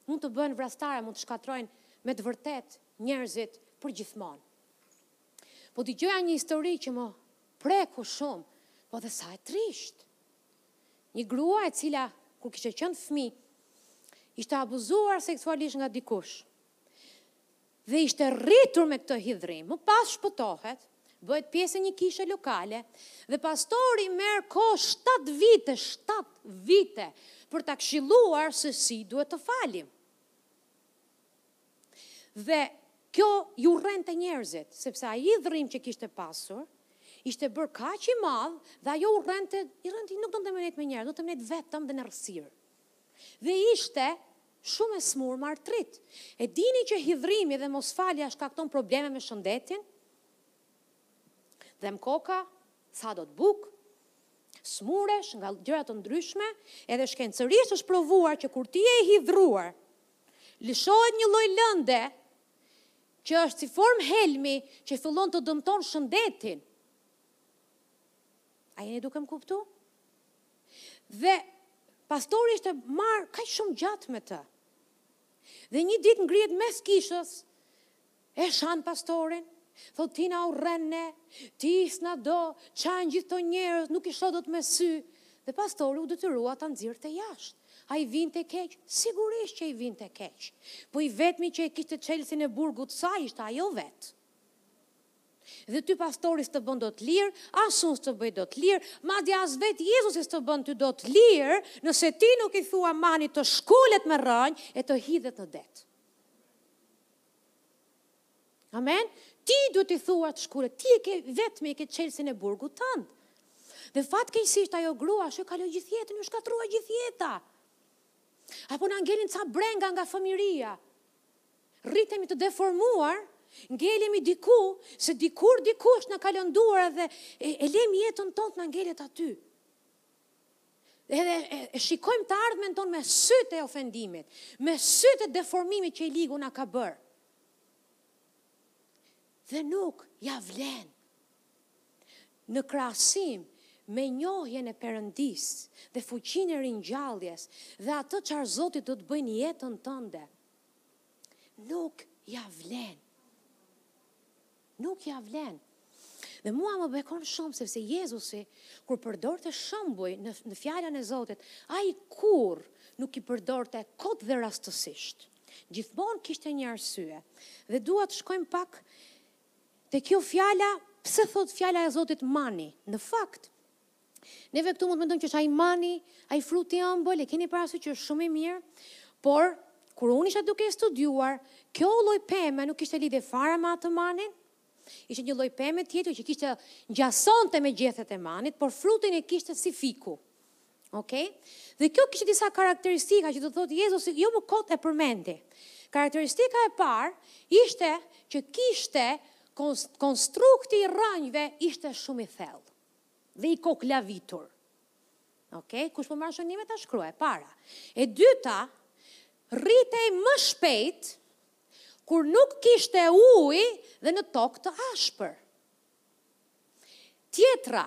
mund të bëhen vrastare, mund të shkatërrojnë me të vërtetë njerëzit për gjithmonë. Po dëgjoja një histori që më preku shumë, po edhe sa e trishtë. Një grua e cila, kur kishte qenë fëmijë, ishte abuzuar seksualisht nga dikush. dhe ishte rritur me këtë hidhrim, më pas shpëtohet, bëhet pjesë e një kishe lokale dhe pastori merr kohë shtatë vite, shtatë vite, për ta këshilluar se si duhet të falim. Dhe kjo i urrente njerëzit, sepse ai hidhrim që kishte pasur, ishte bërë kaq i madh dhe ajo urrente, i urrente, nuk donte me ndejt me njerëz, donte me ndejt vetëm dhe në errësirë. Dhe ishte Shumë e sëmurë me artrit. E dini që hidhrimi dhe mosfalja shkakton probleme me shëndetin? Dhemb koka, s'ha dot bukë, sëmuresh nga gjëra të ndryshme, edhe shkencërisht është provuar që kur ti je i hidhruar, lëshohet një lloj lënde që është si formë helmi që fillon të dëmton shëndetin. A jeni duke më kuptu? Dhe pastori ishte marrë kaq shumë gjatë me të. Dhe një ditë ngrihet mes kishës, e shan pastorin, thotë ti na urren ne, ti s'na do, çan gjithë ata njerëz, nuk i shoh dot me sy, dhe pastori u detyrua ta nxirrte jashtë. A i vinte keq? Sigurisht që i vinte keq. Po i vetmi që e kishte çelësin e burgut të saj ishte ajo vetë. Dhe ty pastori s'të bën dot të lirë, as unë s'të bëj dot të lirë, madje as vetë Jezusi s'të bën ty dot të lirë, nëse ti nuk i thua manit të shkulet me rrënjë e të hidhet në det. Amen? Ti duhet t'i thua të shkulet, ti e ke vetmi e ke çelësin e burgut tënd. Dhe fatkeqësisht ajo grua ashtu kaloi gjithë jetën, iu shkatërrua gjithë jeta. Apo na ngelin ca brenga nga fëmijëria. Rritemi të deformuar, ngelemi diku, se dikur dikush na ka lënduar dhe e, e lemi jetën tonë të na ngelet aty. Edhe e, e shikojmë të ardhmen tonë me sytë e ofendimit, me sytë e deformimit që i ligu na ka bërë. Dhe nuk ja vlen. Në krahasim me njohjen e Perëndisë dhe fuqinë e ringjalljes dhe atë çfarë Zoti do të bëjë në jetën tënde, nuk ja vlen. Nuk ja vlen. Dhe mua më bekon shumë sepse Jezusi kur përdorte shembuj në në fjalën e Zotit, ai kurrë nuk i përdorte kot dhe rastësisht. Gjithmonë kishte një arsye. Dhe dua të shkojmë pak te kjo fjala, pse thotë fjala e Zotit mani? Në fakt, neve këtu mund të mendojmë që është ai mani, ai fruti i ëmbël, e keni parasysh që është shumë i mirë, por kur unë isha duke studiuar, kjo lloj peme nuk kishte lidhje fare me atë manin, ishte një lloj peme tjetër që kishte ngjasonte me gjethet e manit, por frutin e kishte si fiku. Ok? Dhe kjo kishte disa karakteristika që do të thotë Jezusi jo më kot e përmendi. Karakteristika e parë ishte që kishte konstrukti i rrënjëve ishte shumë i thellë dhe i koklavitur. Ok, kush po merr shënime ta shkruajë, e para. E dyta, rritej më shpejt kur nuk kishte ujë dhe në tokë të ashpër. Tjetra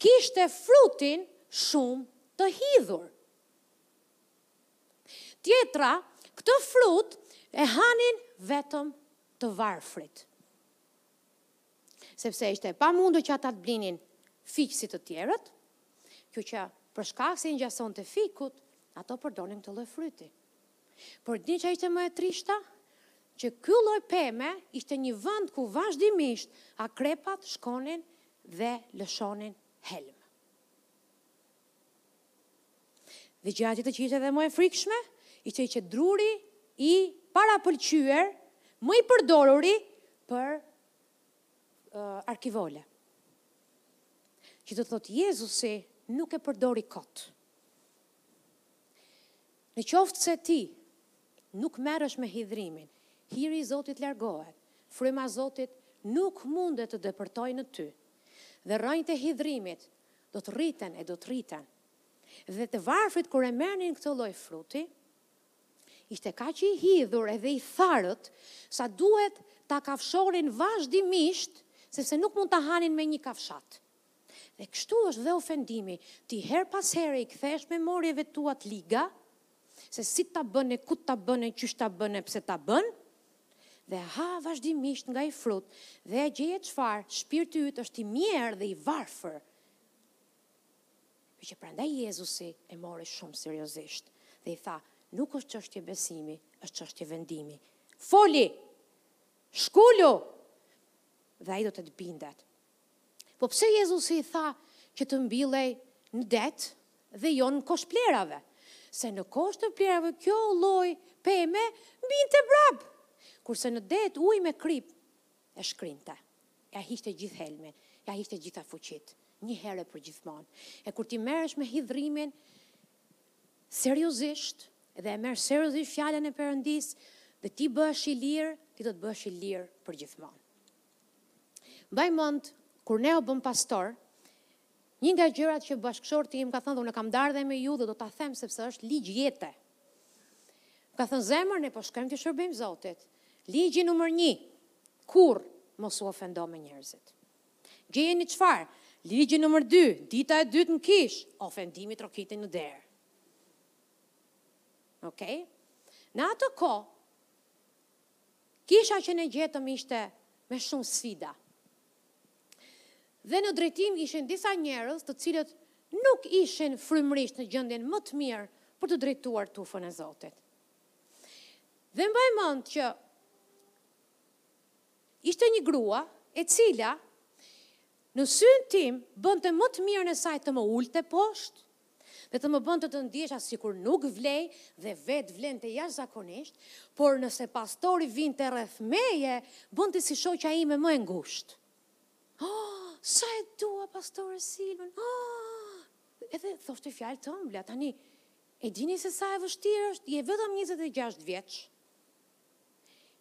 kishte frutin shumë të hidhur. Tjetra, këtë frut e hanin vetëm të varfrit. Sepse ishte e pamundur që ata të blinin fiq si të tjerët, kështu që për shkak se i ngjasonte fikut, ato përdonin këtë lloj fryti. Por dini çfarë ishte më e trishta? Që ky lloj peme ishte një vend ku vazhdimisht akrepat shkonin dhe lëshonin helm. Dhe gjëja tjetër që ishte edhe më e frikshme, ishte që druri i parapëlqyer, më i përdoruri për uh, arkivole. Që do thotë Jezusi nuk e përdori kot. Në qoftë se ti nuk merresh me hidhrimin, hiri i Zotit largohet, fryma e Zotit nuk mundet të depërtojë në ty, dhe rrënjtë e hidhrimit do të rriten e do të rriten. Dhe të varfrit kur e merrnin këtë lloj fruti, ishte kaq i hidhur edhe i tharët, sa duhet ta kafshonin vazhdimisht, sepse nuk mund ta hanin me një kafshatë. Dhe kështu është dhe ofendimi, ti herë pas here i kthehesh memorieve tua të liga, se si ta bënë, ku ta bënë, qysh ta bënë, pse ta bënë, dhe ha vazhdimisht nga ai frut, dhe gjeje çfarë, shpirti yt është i mjerë dhe i varfër. Për që prandaj Jezusi e mori shumë seriozisht, dhe i tha, nuk është çështje besimi, është çështje vendimi. Foli! Shkulu! Dhe ai do të të bindet. Po pse Jezusi i tha që të mbillej në det dhe jo në kosh plehrave? Se në kosh të plehrave kjo lloj peme mbinte prap, kurse në det uji me kripë e shkrinte, ja hiqte gjithë helmin, ja hiqte gjitha fuqitë, një herë e përgjithmonë. E kur ti merresh me hidhrimin seriozisht dhe e merr seriozisht fjalën e Perëndisë dhe ti bëhesh i lirë, ti do të bëhesh i lirë përgjithmonë. Mbaj mend kur ne u bëm pastor, një nga gjërat që bashkëshorti im ka thënë dhe unë kam ndarë dhe me ju dhe do ta them sepse është ligj jete. Më ka thënë zemër ne po shkojmë t'i shërbejmë Zotit. Ligji numër 1. Kurrë mos u ofendo me njerëzit. Gjejeni çfarë? Ligji numër 2, dita e dytë në kishë, ofendimi trokiti në derë. Okej? Në atë kohë Kisha që ne gjetëm ishte me shumë sfida. Dhe në drejtim ishin disa njerëz të cilët nuk ishin frymërisht në gjendjen më të mirë për të drejtuar tufën e Zotit. Dhe mbaj mend që ishte një grua e cila në syn tim bënte më të mirën e saj të më ulte poshtë, dhe të më bënte të ndihesha sikur nuk vlej dhe vetë vlente jashtëzakonisht, por nëse pastori vinte rreth meje, bënte si shoqja ime më e ngushtë. Oh, sa e dua pastore Silvën. Oh! Edhe thoshte fjalë të ëmbla. Tani e dini se sa e vështirë është, je vetëm 26 vjeç.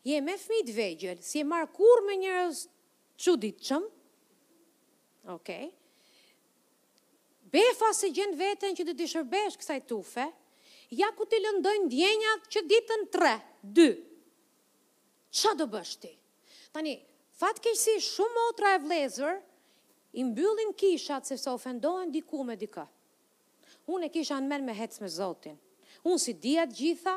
Je me fëmijë të vegjël, s'je marrë kurrë me njerëz të çuditshëm. Okej. Befas e gjen veten që do t'i shërbesh kësaj tufe, ja ku t'i lëndojnë ndjenjat që ditën e dytë. Ça do bësh ti? Tani, fatkeqësisht shumë motra e vëllezër i mbyllin kishat sepse ofendohen diku me dikë. Unë e kisha në mend me hec me Zotin. Unë s'i dija të gjitha,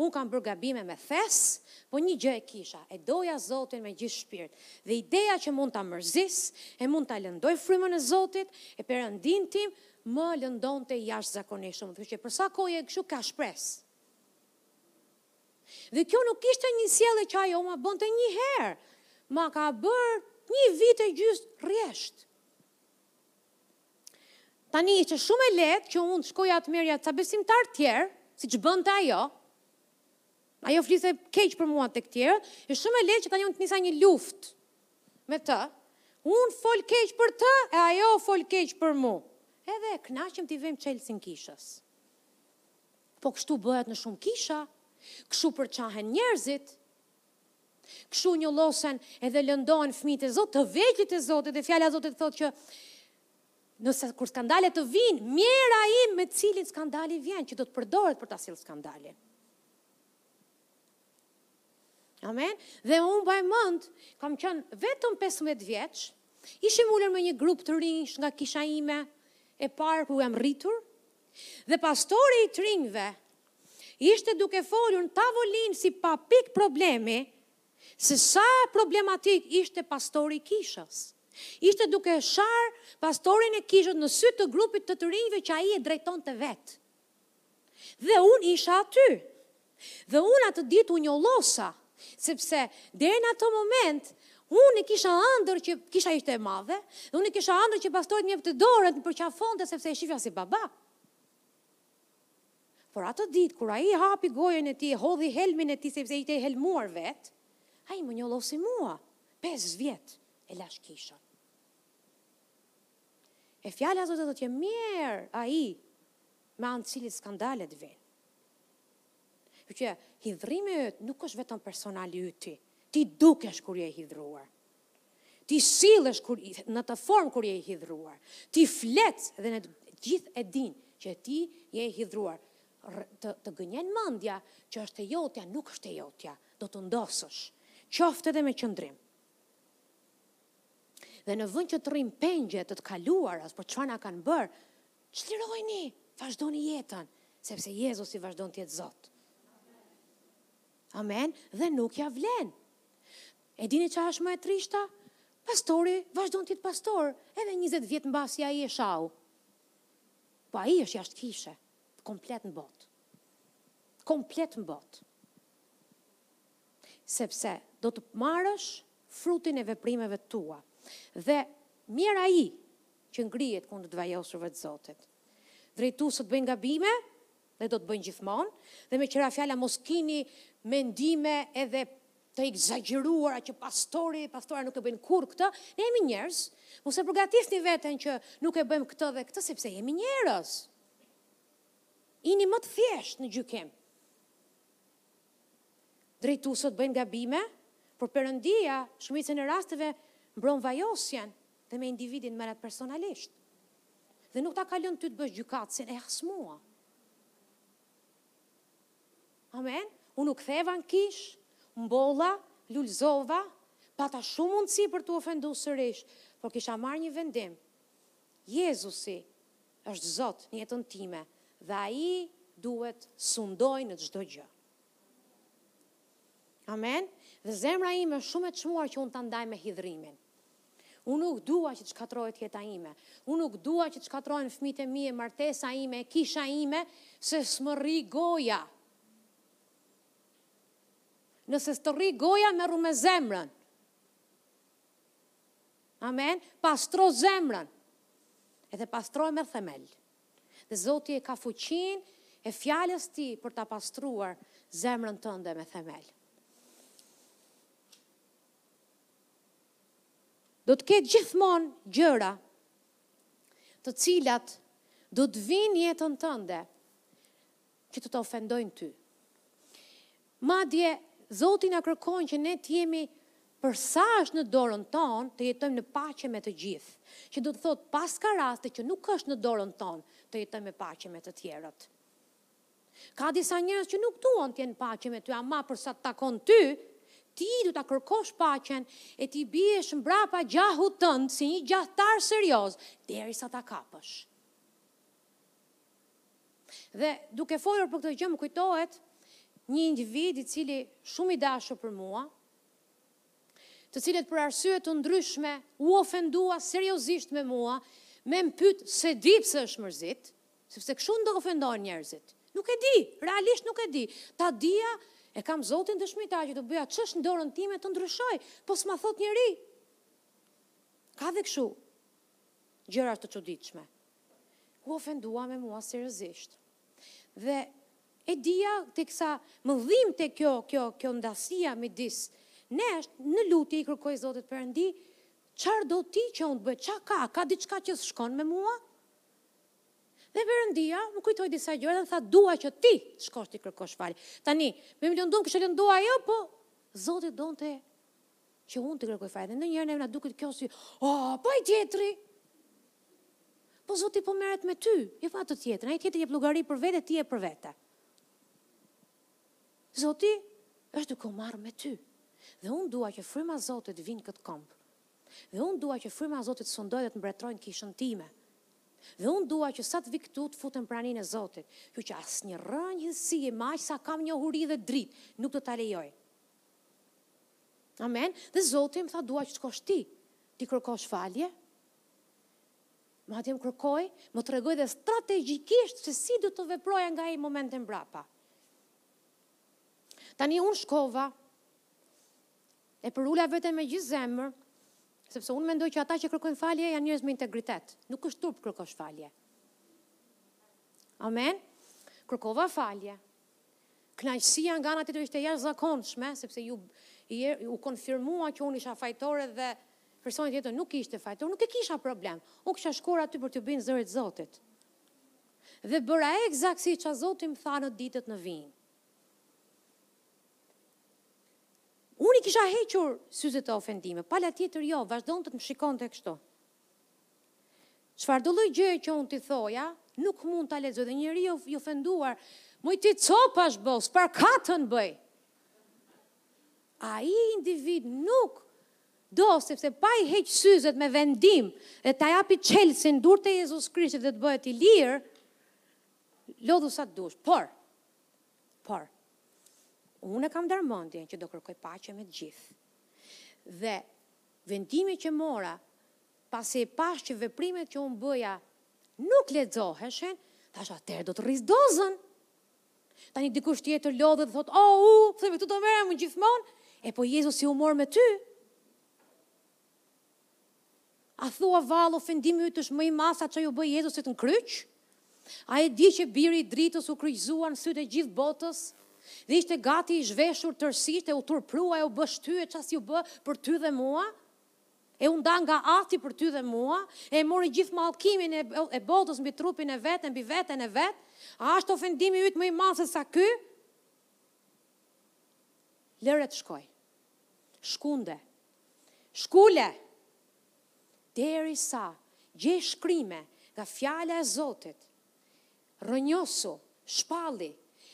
unë kam bërë gabime me thes, po një gjë e kisha, e doja Zotin me gjithë shpirt, dhe ideja që mund ta mërzis, e mund ta lëndoj frymën e Zotit, e Perëndinë tim, më lëndonte jashtëzakonisht, kështu që për sa kohë je kështu ka shpresë. Dhe kjo nuk ishte një sjellje që ajo ma bënte një herë, ma ka bërë një vit e gjysmë rresht. Tani ishte shumë e lehtë që unë të shkoja të merrja ca besimtarë tjerë, siç bënte ajo. Ajo fliste keq për mua tek tjerët, është shumë e lehtë që tani unë të nisa një luftë me të. Unë fol keq për të e ajo fol keq për mua. Edhe kënaqemi t'i vejmë çelësin kishës. Po kështu bëhet në shumë kisha. Kështu përçahen njerëzit. Kështu njollosen edhe lëndohen fëmijët e Zotit, të vegjëlit e Zotit dhe fjala e Zotit thotë që nëse kur skandale të vijnë, mjerë ai me cilin skandali vjen, që do të përdoret për ta sjellë skandalin. Amen. Dhe unë baj mend, kam qenë vetëm 15 vjeç, ishim ulur me një grup të rinjsh nga kisha ime e parë ku jam rritur, Dhe pastori i të rinjve ishte duke folur në tavolinë si pa pikë problemi, se sa problematik ishte pastori i kishës. Ishte duke e sharë pastorin e kishës në sy të grupit të të rinjve që ai e drejtonte vetë. Dhe unë isha aty. Dhe unë atë ditë u njollosa, sepse deri në atë moment unë e kisha andërr që kisha ishte e madhe, dhe unë e kisha andërr që pastori të më jepte dorën, të më përqafonte sepse e shifja si baba. Por atë ditë kur ai hapi gojën e tij e hodhi helmin e tij sepse ishte i helmuar vet, ai më njollosi mua. 5 vjet e lash kishën. E fjala e Zotit thotë që mjerë ai me anë të cilit skandalet vijnë. Kështu që hidhrimi yt nuk është vetëm personal i yti. Ti dukesh kur je i hidhruar. Ti sillesh kur në të formë kur je i hidhruar. Ti flet dhe ne gjithë e dinë që ti je i hidhruar. Të, të gënjen mendja që është e jotja, nuk është e jotja. Do të ndotësh. Qoftë edhe me qëndrim. Dhe në vend që të rrim pengje të të kaluarës, po çfarë na kanë bërë, Çlirojini! Vazhdoni jetën, sepse Jezusi vazhdon të jetë Zot. Amen. Dhe nuk ja vlen. E dini çfarë është më e trishta? Pastori vazhdon të jetë pastor, edhe 20 vjet mbasi ai e shau. Po ai është jashtë kishe, komplet në botë. Komplet në botë. Sepse do të marrësh frutin e veprimeve të tua. Dhe mjerë ai që ngrihet kundër të vajosurve të Zotit. Drejtuesët bëjnë gabime dhe do të bëjnë gjithmonë, dhe meqë ra fjala mos kini mendime edhe të ekzagjeruara që pastori, pastorët nuk e bëjnë kurrë këtë, ne jemi njerëz, mos e përgatisni veten që nuk e bëjmë këtë dhe këtë sepse jemi njerëz. Ini më të thjeshtë në gjykim. Drejtuesët bëjnë gabime, por Perëndia shumicën e rasteve mbron vajosjen Dhe me individin merret personalisht. Dhe nuk të takon ty të bësh gjykatësin, e as mua. Amen. Unë u ktheva në kishë, mbolla, lulëzova, pata shumë mundësi për t'u ofenduar sërish, por kisha marrë një vendim. Jezusi është Zot në jetën time dhe Ai duhet sundojë në çdo gjë. Amen. Dhe zemra ime është shumë e çmuar që unë ta ndaj me hidhrimin. Unë nuk dua që të shkatërrohet jeta ime. Unë nuk dua që të shkatërrohen fëmijët e mi e martesa ime e kisha ime, se s'më rri goja. Nëse s'të rri goja, merru me zemrën. Amen. Pastro zemrën. Edhe pastroje me themel. Dhe Zoti e ka fuqinë e fjalës tij për ta pastruar zemrën tënde me themel. Do të ketë gjithmonë gjëra të cilat do të vijnë në jetën tënde që të të ofendojnë ty. Madje, Zoti na kërkon që ne të jemi për sa është në dorën tonë të jetojmë në paqe me të gjithë, që do të thotë pas ka raste që nuk është në dorën tonë të jetojmë me paqe me të tjerët. Ka disa njerëz që nuk duan të jenë në paqe me ty, ama për sa të takon ty, ti do ta kërkosh paqen e t'i biesh mbrapa gjahut tënd si një gjahtar serioz derisa ta kapësh. Dhe duke folur për këtë gjë më kujtohet një individ i cili shumë i dashur për mua, të cilët për arsye të ndryshme u ofendua seriozisht me mua, me më pyet se di pse është mërzit, Sepse kështu ndodh ofendohen njerëzit. Nuk e di, realisht nuk e di. Ta dija, e kam Zotin dëshmitar që do bëja ç'është në dorën time të ndryshoj, po s'ma thotë njeri. Ka dhe kështu gjëra të çuditshme. U ofendua me mua seriozisht. Dhe e dija teksa më dhimbte kjo kjo kjo ndasia midis nesh, në lutje i kërkoj Zotit Perëndi, çfarë do ti që unë të bëj? Ça ka? Ka diçka që s'shkon me mua? Dhe Perëndia më kujtoi disa gjëra dhe më tha dua që ti të shkosh t'i kërkosh falje. Tani, me më lënduar, më kishte lënduar ajo, po Zoti donte që unë të kërkoj falje. Dhe ndonjëherë neve na duket kjo si, oh, po ai tjetri. Po Zoti po merret me ty, jo me atë tjetrin. Ai tjetri jep llogari për vete, ti jep për vete. Zoti është duke u marrë me ty. Dhe unë dua që fryma e Zotit të vijë në këtë komb. Dhe unë dua që fryma e Zotit të sundojë dhe të mbretërojë në kishën time. Dhe unë dua që sa të vij këtu, të futem në praninë e Zotit, kështu që asnjë rrënjë hidhësie, me aq sa kam njohuri dhe dritë, nuk do ta lejoj. Amen. Dhe Zoti më tha, dua që të shkosh ti, t'i kërkosh falje, madje më kërkoi, më tregoi dhe strategjikisht se si do të veproja nga ai moment e mbrapa. Tani unë shkova, E përula veten me gjithë zemër, sepse unë mendoj që ata që kërkojnë falje janë njerëz me integritet. Nuk është turp kërkosh falje. Amen. Kërkova falje. Kënaqësia nga ana tjetër ishte jashtëzakonshme, sepse iu konfirmua që unë isha fajtore dhe personi tjetër nuk ishte fajtor, nuk e kisha problem. Unë kisha shkuar aty për t'iu bindur zërit Zotit. Dhe bëra ekzakt siç Zoti më tha në ditët në vijim. Unë i kisha hequr syzet e ofendimeve, pala tjetër jo, vazhdonte të më shikonte kështu. Çfarëdo lloj gjëje që unë t'i thoja, nuk mund ta lexojë dhe njeriu i ofenduar, moj ti copash bo, s'par katën bëj. Ai individ nuk do sepse pa i heq syzet me vendim dhe ta japi çelësin duar te Jezus Krishtit dhe të bëhet i lirë, lodhu sa të dush. Por Por, unë e kam ndarë mendjen që do kërkoj paqe me të gjithë. Dhe vendimi që mora, pasi e pashë që veprimet që unë bëja nuk lexoheshin, thashë atëherë do të rris dozën. Tani dikush tjetër lodhet dhe thotë, "Oh, u, unë me këtë do merrem gjithmonë?" E po Jezusi u mor me ty. A thua vallë ofendimi yt është më i madh sa ç'iu bë Jezusit në kryq? A e di që Biri i Dritës u kryqëzua në sytë e gjithë botës dhe ishte gati i zhveshur tërësisht e u turprua e u bë shty e ça s'u bë për ty dhe mua? E u nda nga Ati për ty dhe mua, e e mori gjithë mallkimin e botës mbi trupin e vet e mbi veten e vet? A është ofendimi yt më i madh se sa ky? Lëre të shkojë. Shkunde, Shkule! Derisa, gjej shkrime nga Fjala e Zotit, rrënjosi, shpalli,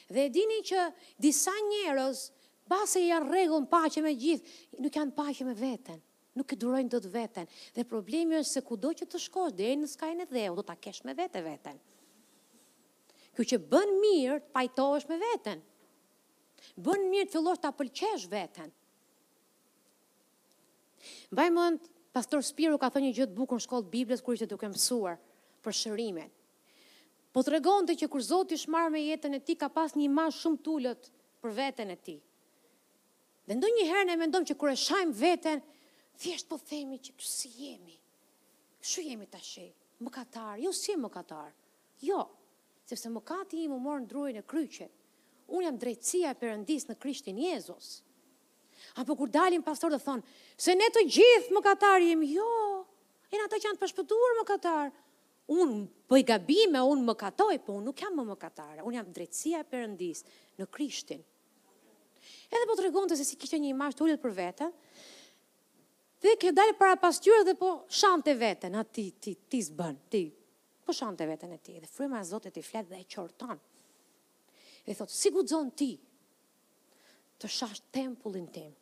dhe e dini që disa njerëz, mbase janë në rregull, në paqe me gjithë, nuk janë në paqe me veten, nuk e durojnë dot veten, dhe problemi është se kudo që të shkosh, deri në skajin e dheut, do ta kesh me vete veten. Kjo që bën mirë të pajtohesh me veten. Bën mirë të fillosh ta pëlqesh veten. Mbaj mend, pastor Spiru ka thënë një gjë të bukur në shkollë të Biblës kur ishte duke mësuar për shërimin. Po tregonte që kur Zoti është marrë me jetën e tij ka pas një imazh shumë t'ulët për veten e tij. Dhe ndonjëherë ne mendojmë që kur e shajmë veten, thjesht po themi që kështu si jemi. Kështu jemi, thjesht mëkatarë. Jo, s'jemi mëkatarë. Jo, sepse mëkati im u mor në drurin e kryqit. Unë jam drejtësia e Perëndisë në Krishtin Jezus. Apo kur dalin pastorë dhe thonë, se ne të gjithë mëkatarë jemi, jo, janë ata që janë të pashpëtuar mëkatarë. Unë bëj gabime, unë mëkatoj, po unë nuk jam më mëkatare, unë jam drejtësia e Perëndisë në Krishtin. Edhe po tregonte se si kishte një imazh të ulët për vete, dhe kishte dalë para pasqyre dhe po shante veten, a ti, ti, ti s'bën, ti, po shante veten e tij, dhe Fryma e Zotit i flet dhe e qorton. Dhe thotë, si guxon ti, të shash tempullin tim,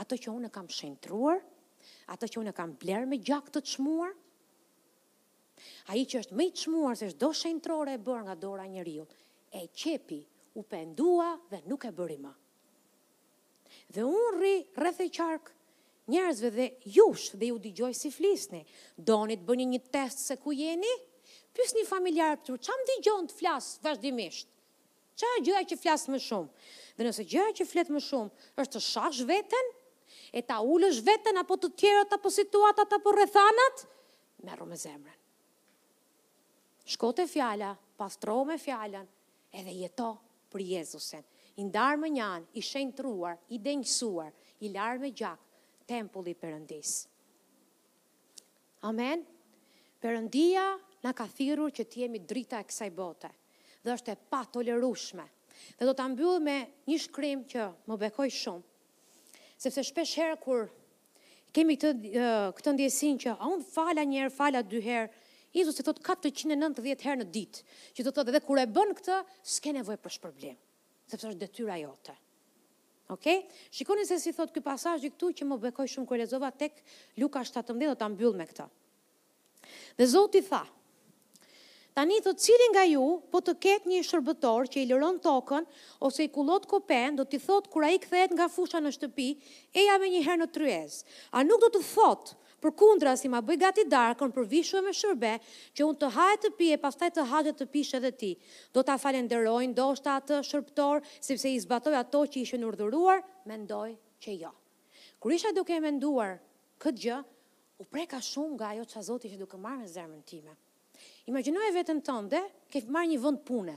atë që unë e kam shenjtëruar, atë që unë e kam blerë me gjak të çmuar, ai që është më i çmuar se çdo shenjtërore e bërë nga dora e njeriut, e qepi, u pendua dhe nuk e bëri më. Dhe unë rri rreth e qark njerëzve dhe jush dhe ju dëgjoj si flisni, doni të bëni një test se ku jeni, pyesni familjarët tuaj, ça më dëgjon të flas vazhdimisht, Ça është gjëja që flas më shumë? Dhe nëse gjëja që flet më shumë është të shahsh veten e ta ulësh veten apo të tjerët apo situatat apo rrethanat, merru me zemrën. Shko te fjala, pastrohu me fjalën edhe jeto për Jezusin. I ndarë më njanë, i shenjtruar, i denjësuar, i larë me gjak, tempulli i Perëndisë. Amen! Perëndia na ka thirrur që të jemi drita e kësaj bote dhe është e patolerueshme. Dhe do ta mbyll me një shkrim që më bekoi shumë. Sepse shpesh herë kur kemi këtë këtë ndjesinë që a unë fala një herë, fala dy herë, Jezusi thotë 490 herë në ditë, që do thotë edhe kur e bën këtë, s'ke nevojë për shpërblim. sepse është detyra jote. Okej? Shikoni se si thotë ky pasazhi këtu që më bekoi shumë kur e lexova tek Luka 17, do ta mbyll me këtë. Dhe Zoti tha, Tani thotë cili nga ju po të ketë një shërbëtor që i lëron tokën ose i kullot kopen, do t'i thotë kur ai kthehet nga fusha në shtëpi, eja menjëherë në tryezë. A nuk do t'i thotë Përkundrazi ma bëj gati darkën përvishu e më shërbe që unë të ha e të pi e pastaj të hash e të pish edhe ti. Do ta falënderojë ndoshta atë shërbëtor sepse i zbatoi ato që i ishin urdhëruar? Mendoj që jo. Kur isha duke e menduar këtë gjë, u preka shumë nga ajo ça Zoti ishte duke marrë në zemrën time. Imagjinoje veten tënde ke marrë një vend pune.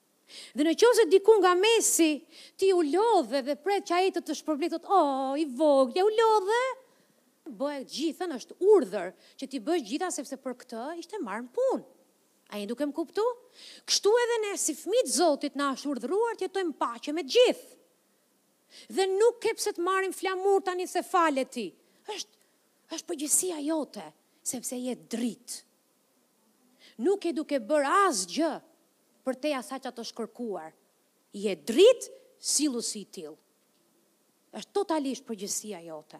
Dhe në qoftë se diku nga mesi ti u lodhe dhe pret që ai të të shpërblejë, thotë, Oh, i vogël, u lodhe? Bëje të gjithën, është urdhër që t'i bësh të gjitha sepse për këtë ishte marrë në punë. A jeni duke më kuptu? Kështu edhe ne si fëmijë të Zotit na është urdhëruar të jetojmë në paqe me të gjithë. Dhe nuk ke pse të marrim flamur tani se fale ti. Është është përgjegjësia jote, sepse je dritë. Nuk je duke bërë asgjë përtej asaj ça të është kërkuar, je dritë, sillu si i tillë. Është totalisht përgjegjësia jote.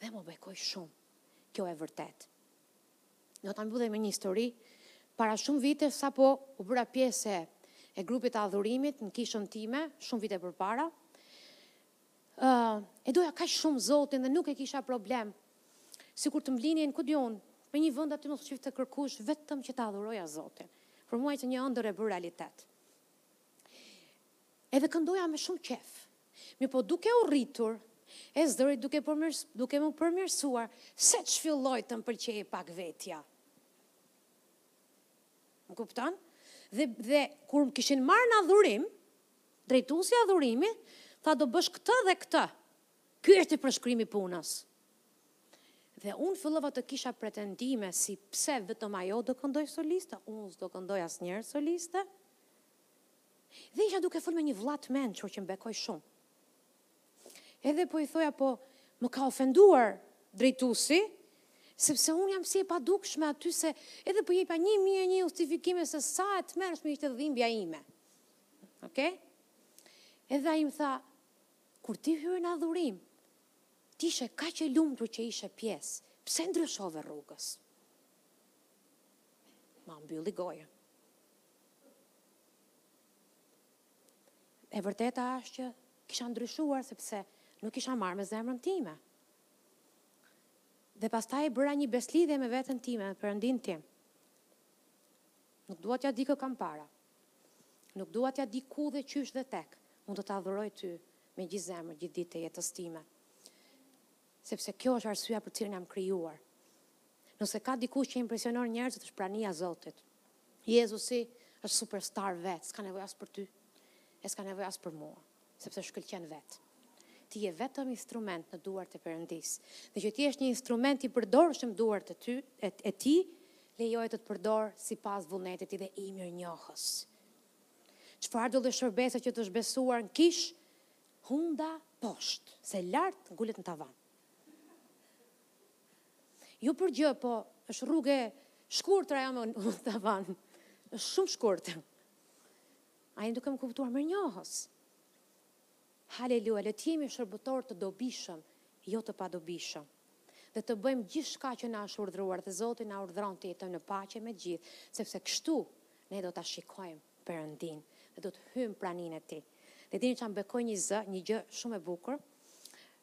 Dhe më bekoi shumë kjo e vërtetë. Do ta mbyll me një histori. Para shumë vite sapo u bëra pjesë e grupit të adhurimit në kishën time, shumë vite përpara, E doja kaq shumë Zotin dhe nuk e kisha problem sikur të më linin, ku di unë, në një vend aty s'më shifte kërkush vetëm që ta adhuroja Zotin. Për mua ishte një ëndërr e bërë realitet. Edhe këndoja me shumë qejf. Mirëpo duke u rritur, e zëri duke, përmirës, duke m'u përmirësuar, seç filloi të më pëlqejë pak vetja. Më kupton? Dhe, dhe kur më kishin marrë në adhurim, Drejtuesi i adhurimit tha do bësh këtë dhe këtë. Ky ishte përshkrimi i punës. Dhe unë fillova të kisha pretendime si pse vetëm ajo do këndojë soliste, unë s'do këndoj asnjëherë soliste. Dhe isha duke folë me një vëlla të mençur që më bekoi shumë. Edhe po i thoja po më ka ofenduar drejtuesi, sepse unë jam si e padukshme aty se edhe po jepa një mijë e një justifikime se sa e tmerrshme ishte dhimbja ime. Ok? Edhe ai më tha, kur ti hyre në adhurim, ti ishe kaq e lumtur që ishe pjesë, pse ndryshove rrugës? Ma mbylli gojën. E vërteta është që kisha ndryshuar sepse nuk isha marrë me zemrën time. Dhe pastaj bëra një beslidhje me veten time dhe Perëndinë tim. Nuk dua t'ja di kë kam para. Nuk dua t'ja di ku dhe qysh dhe tek. Unë do të adhuroj ty me gjithë zemër gjithë ditët e jetës time. Sepse kjo është arsyeja për të cilën jam krijuar. Nëse ka dikush që impresionon njerëzit është prania e Zotit. Jezusi është superstar vetë, s'ka nevojë as për ty e s'ka nevojë as për mua. sepse shkëlqen vetë. Ti je vetëm instrument në duart e Perëndisë. Dhe që të jesh një instrument i përdorshëm duart e ty, e Tij, lejoje të të përdorë sipas vullnetit të Tij dhe ji mirënjohës. Çfarëdo lloj shërbese që të është besuar në kishë, hunda poshtë, se lart ngulet në tavan. Jo për gjë, po është rrugë e shkurtër ajo në tavan. Është shumë shkurtër. A jeni duke më kuptuar? Mirënjohës. Haleluja, le të jemi shërbëtorë të dobishëm, jo të padobishëm. Dhe të bëjmë gjithçka që na është urdhëruar dhe Zoti na urdhëron të jetojmë në paqe me të gjithë, sepse kështu ne do ta shikojmë Perëndinë dhe do të hyjmë praninë e Tij. Dhe dini çfarë më bekoi një zë, një gjë shumë e bukur,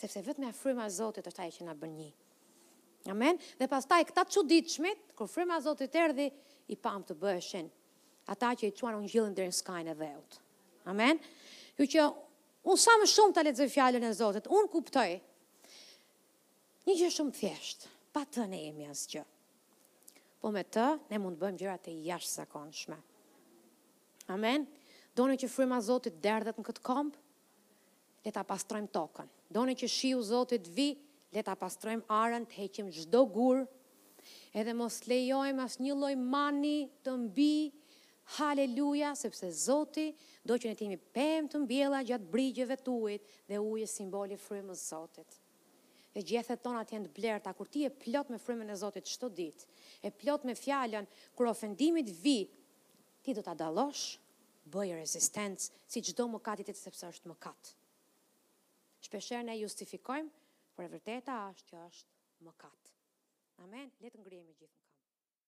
Sepse vetëm fryma e Zotit është ajo që na bën një. Amen. Dhe pastaj këta çuditshmit, kur fryma e Zotit erdhi, i pam të bëheshin ata që e çuan ungjillin deri në skajin e dheut. Amen. Kështu që unë sa më shumë të lexoj fjalën e Zotit, unë kuptoj një gjë shumë thjeshtë, pa të ne jemi asgjë. Po me të ne mund të bëjmë gjëra të jashtëzakonshme. Amen. Doni që fryma e Zotit derdhet në këtë komb? le ta pastrojmë tokën, doni që shiu i Zotit të vijë, le ta pastrojmë arën, të heqim çdo gur, edhe mos lejojmë asnjë lloj mëni të mbijë, haleluja, sepse Zoti do që ne të jemi pemë të mbjella gjatë brigjeve të ujit dhe uji simbol i frymës Zotit. Dhe gjethet tona të jenë të blerta, kur ti je plot me frymën e Zotit çdo ditë, e plot me fjalën, kur ofendimi të vijë, Ti do ta dallosh, bëj rezistencë si çdo mëkati tjetër sepse është mëkat. Shpeshherë ne justifikojmë, por e vërteta është që është mëkat. Amen, le të ngrihemi gjithë në këmbë.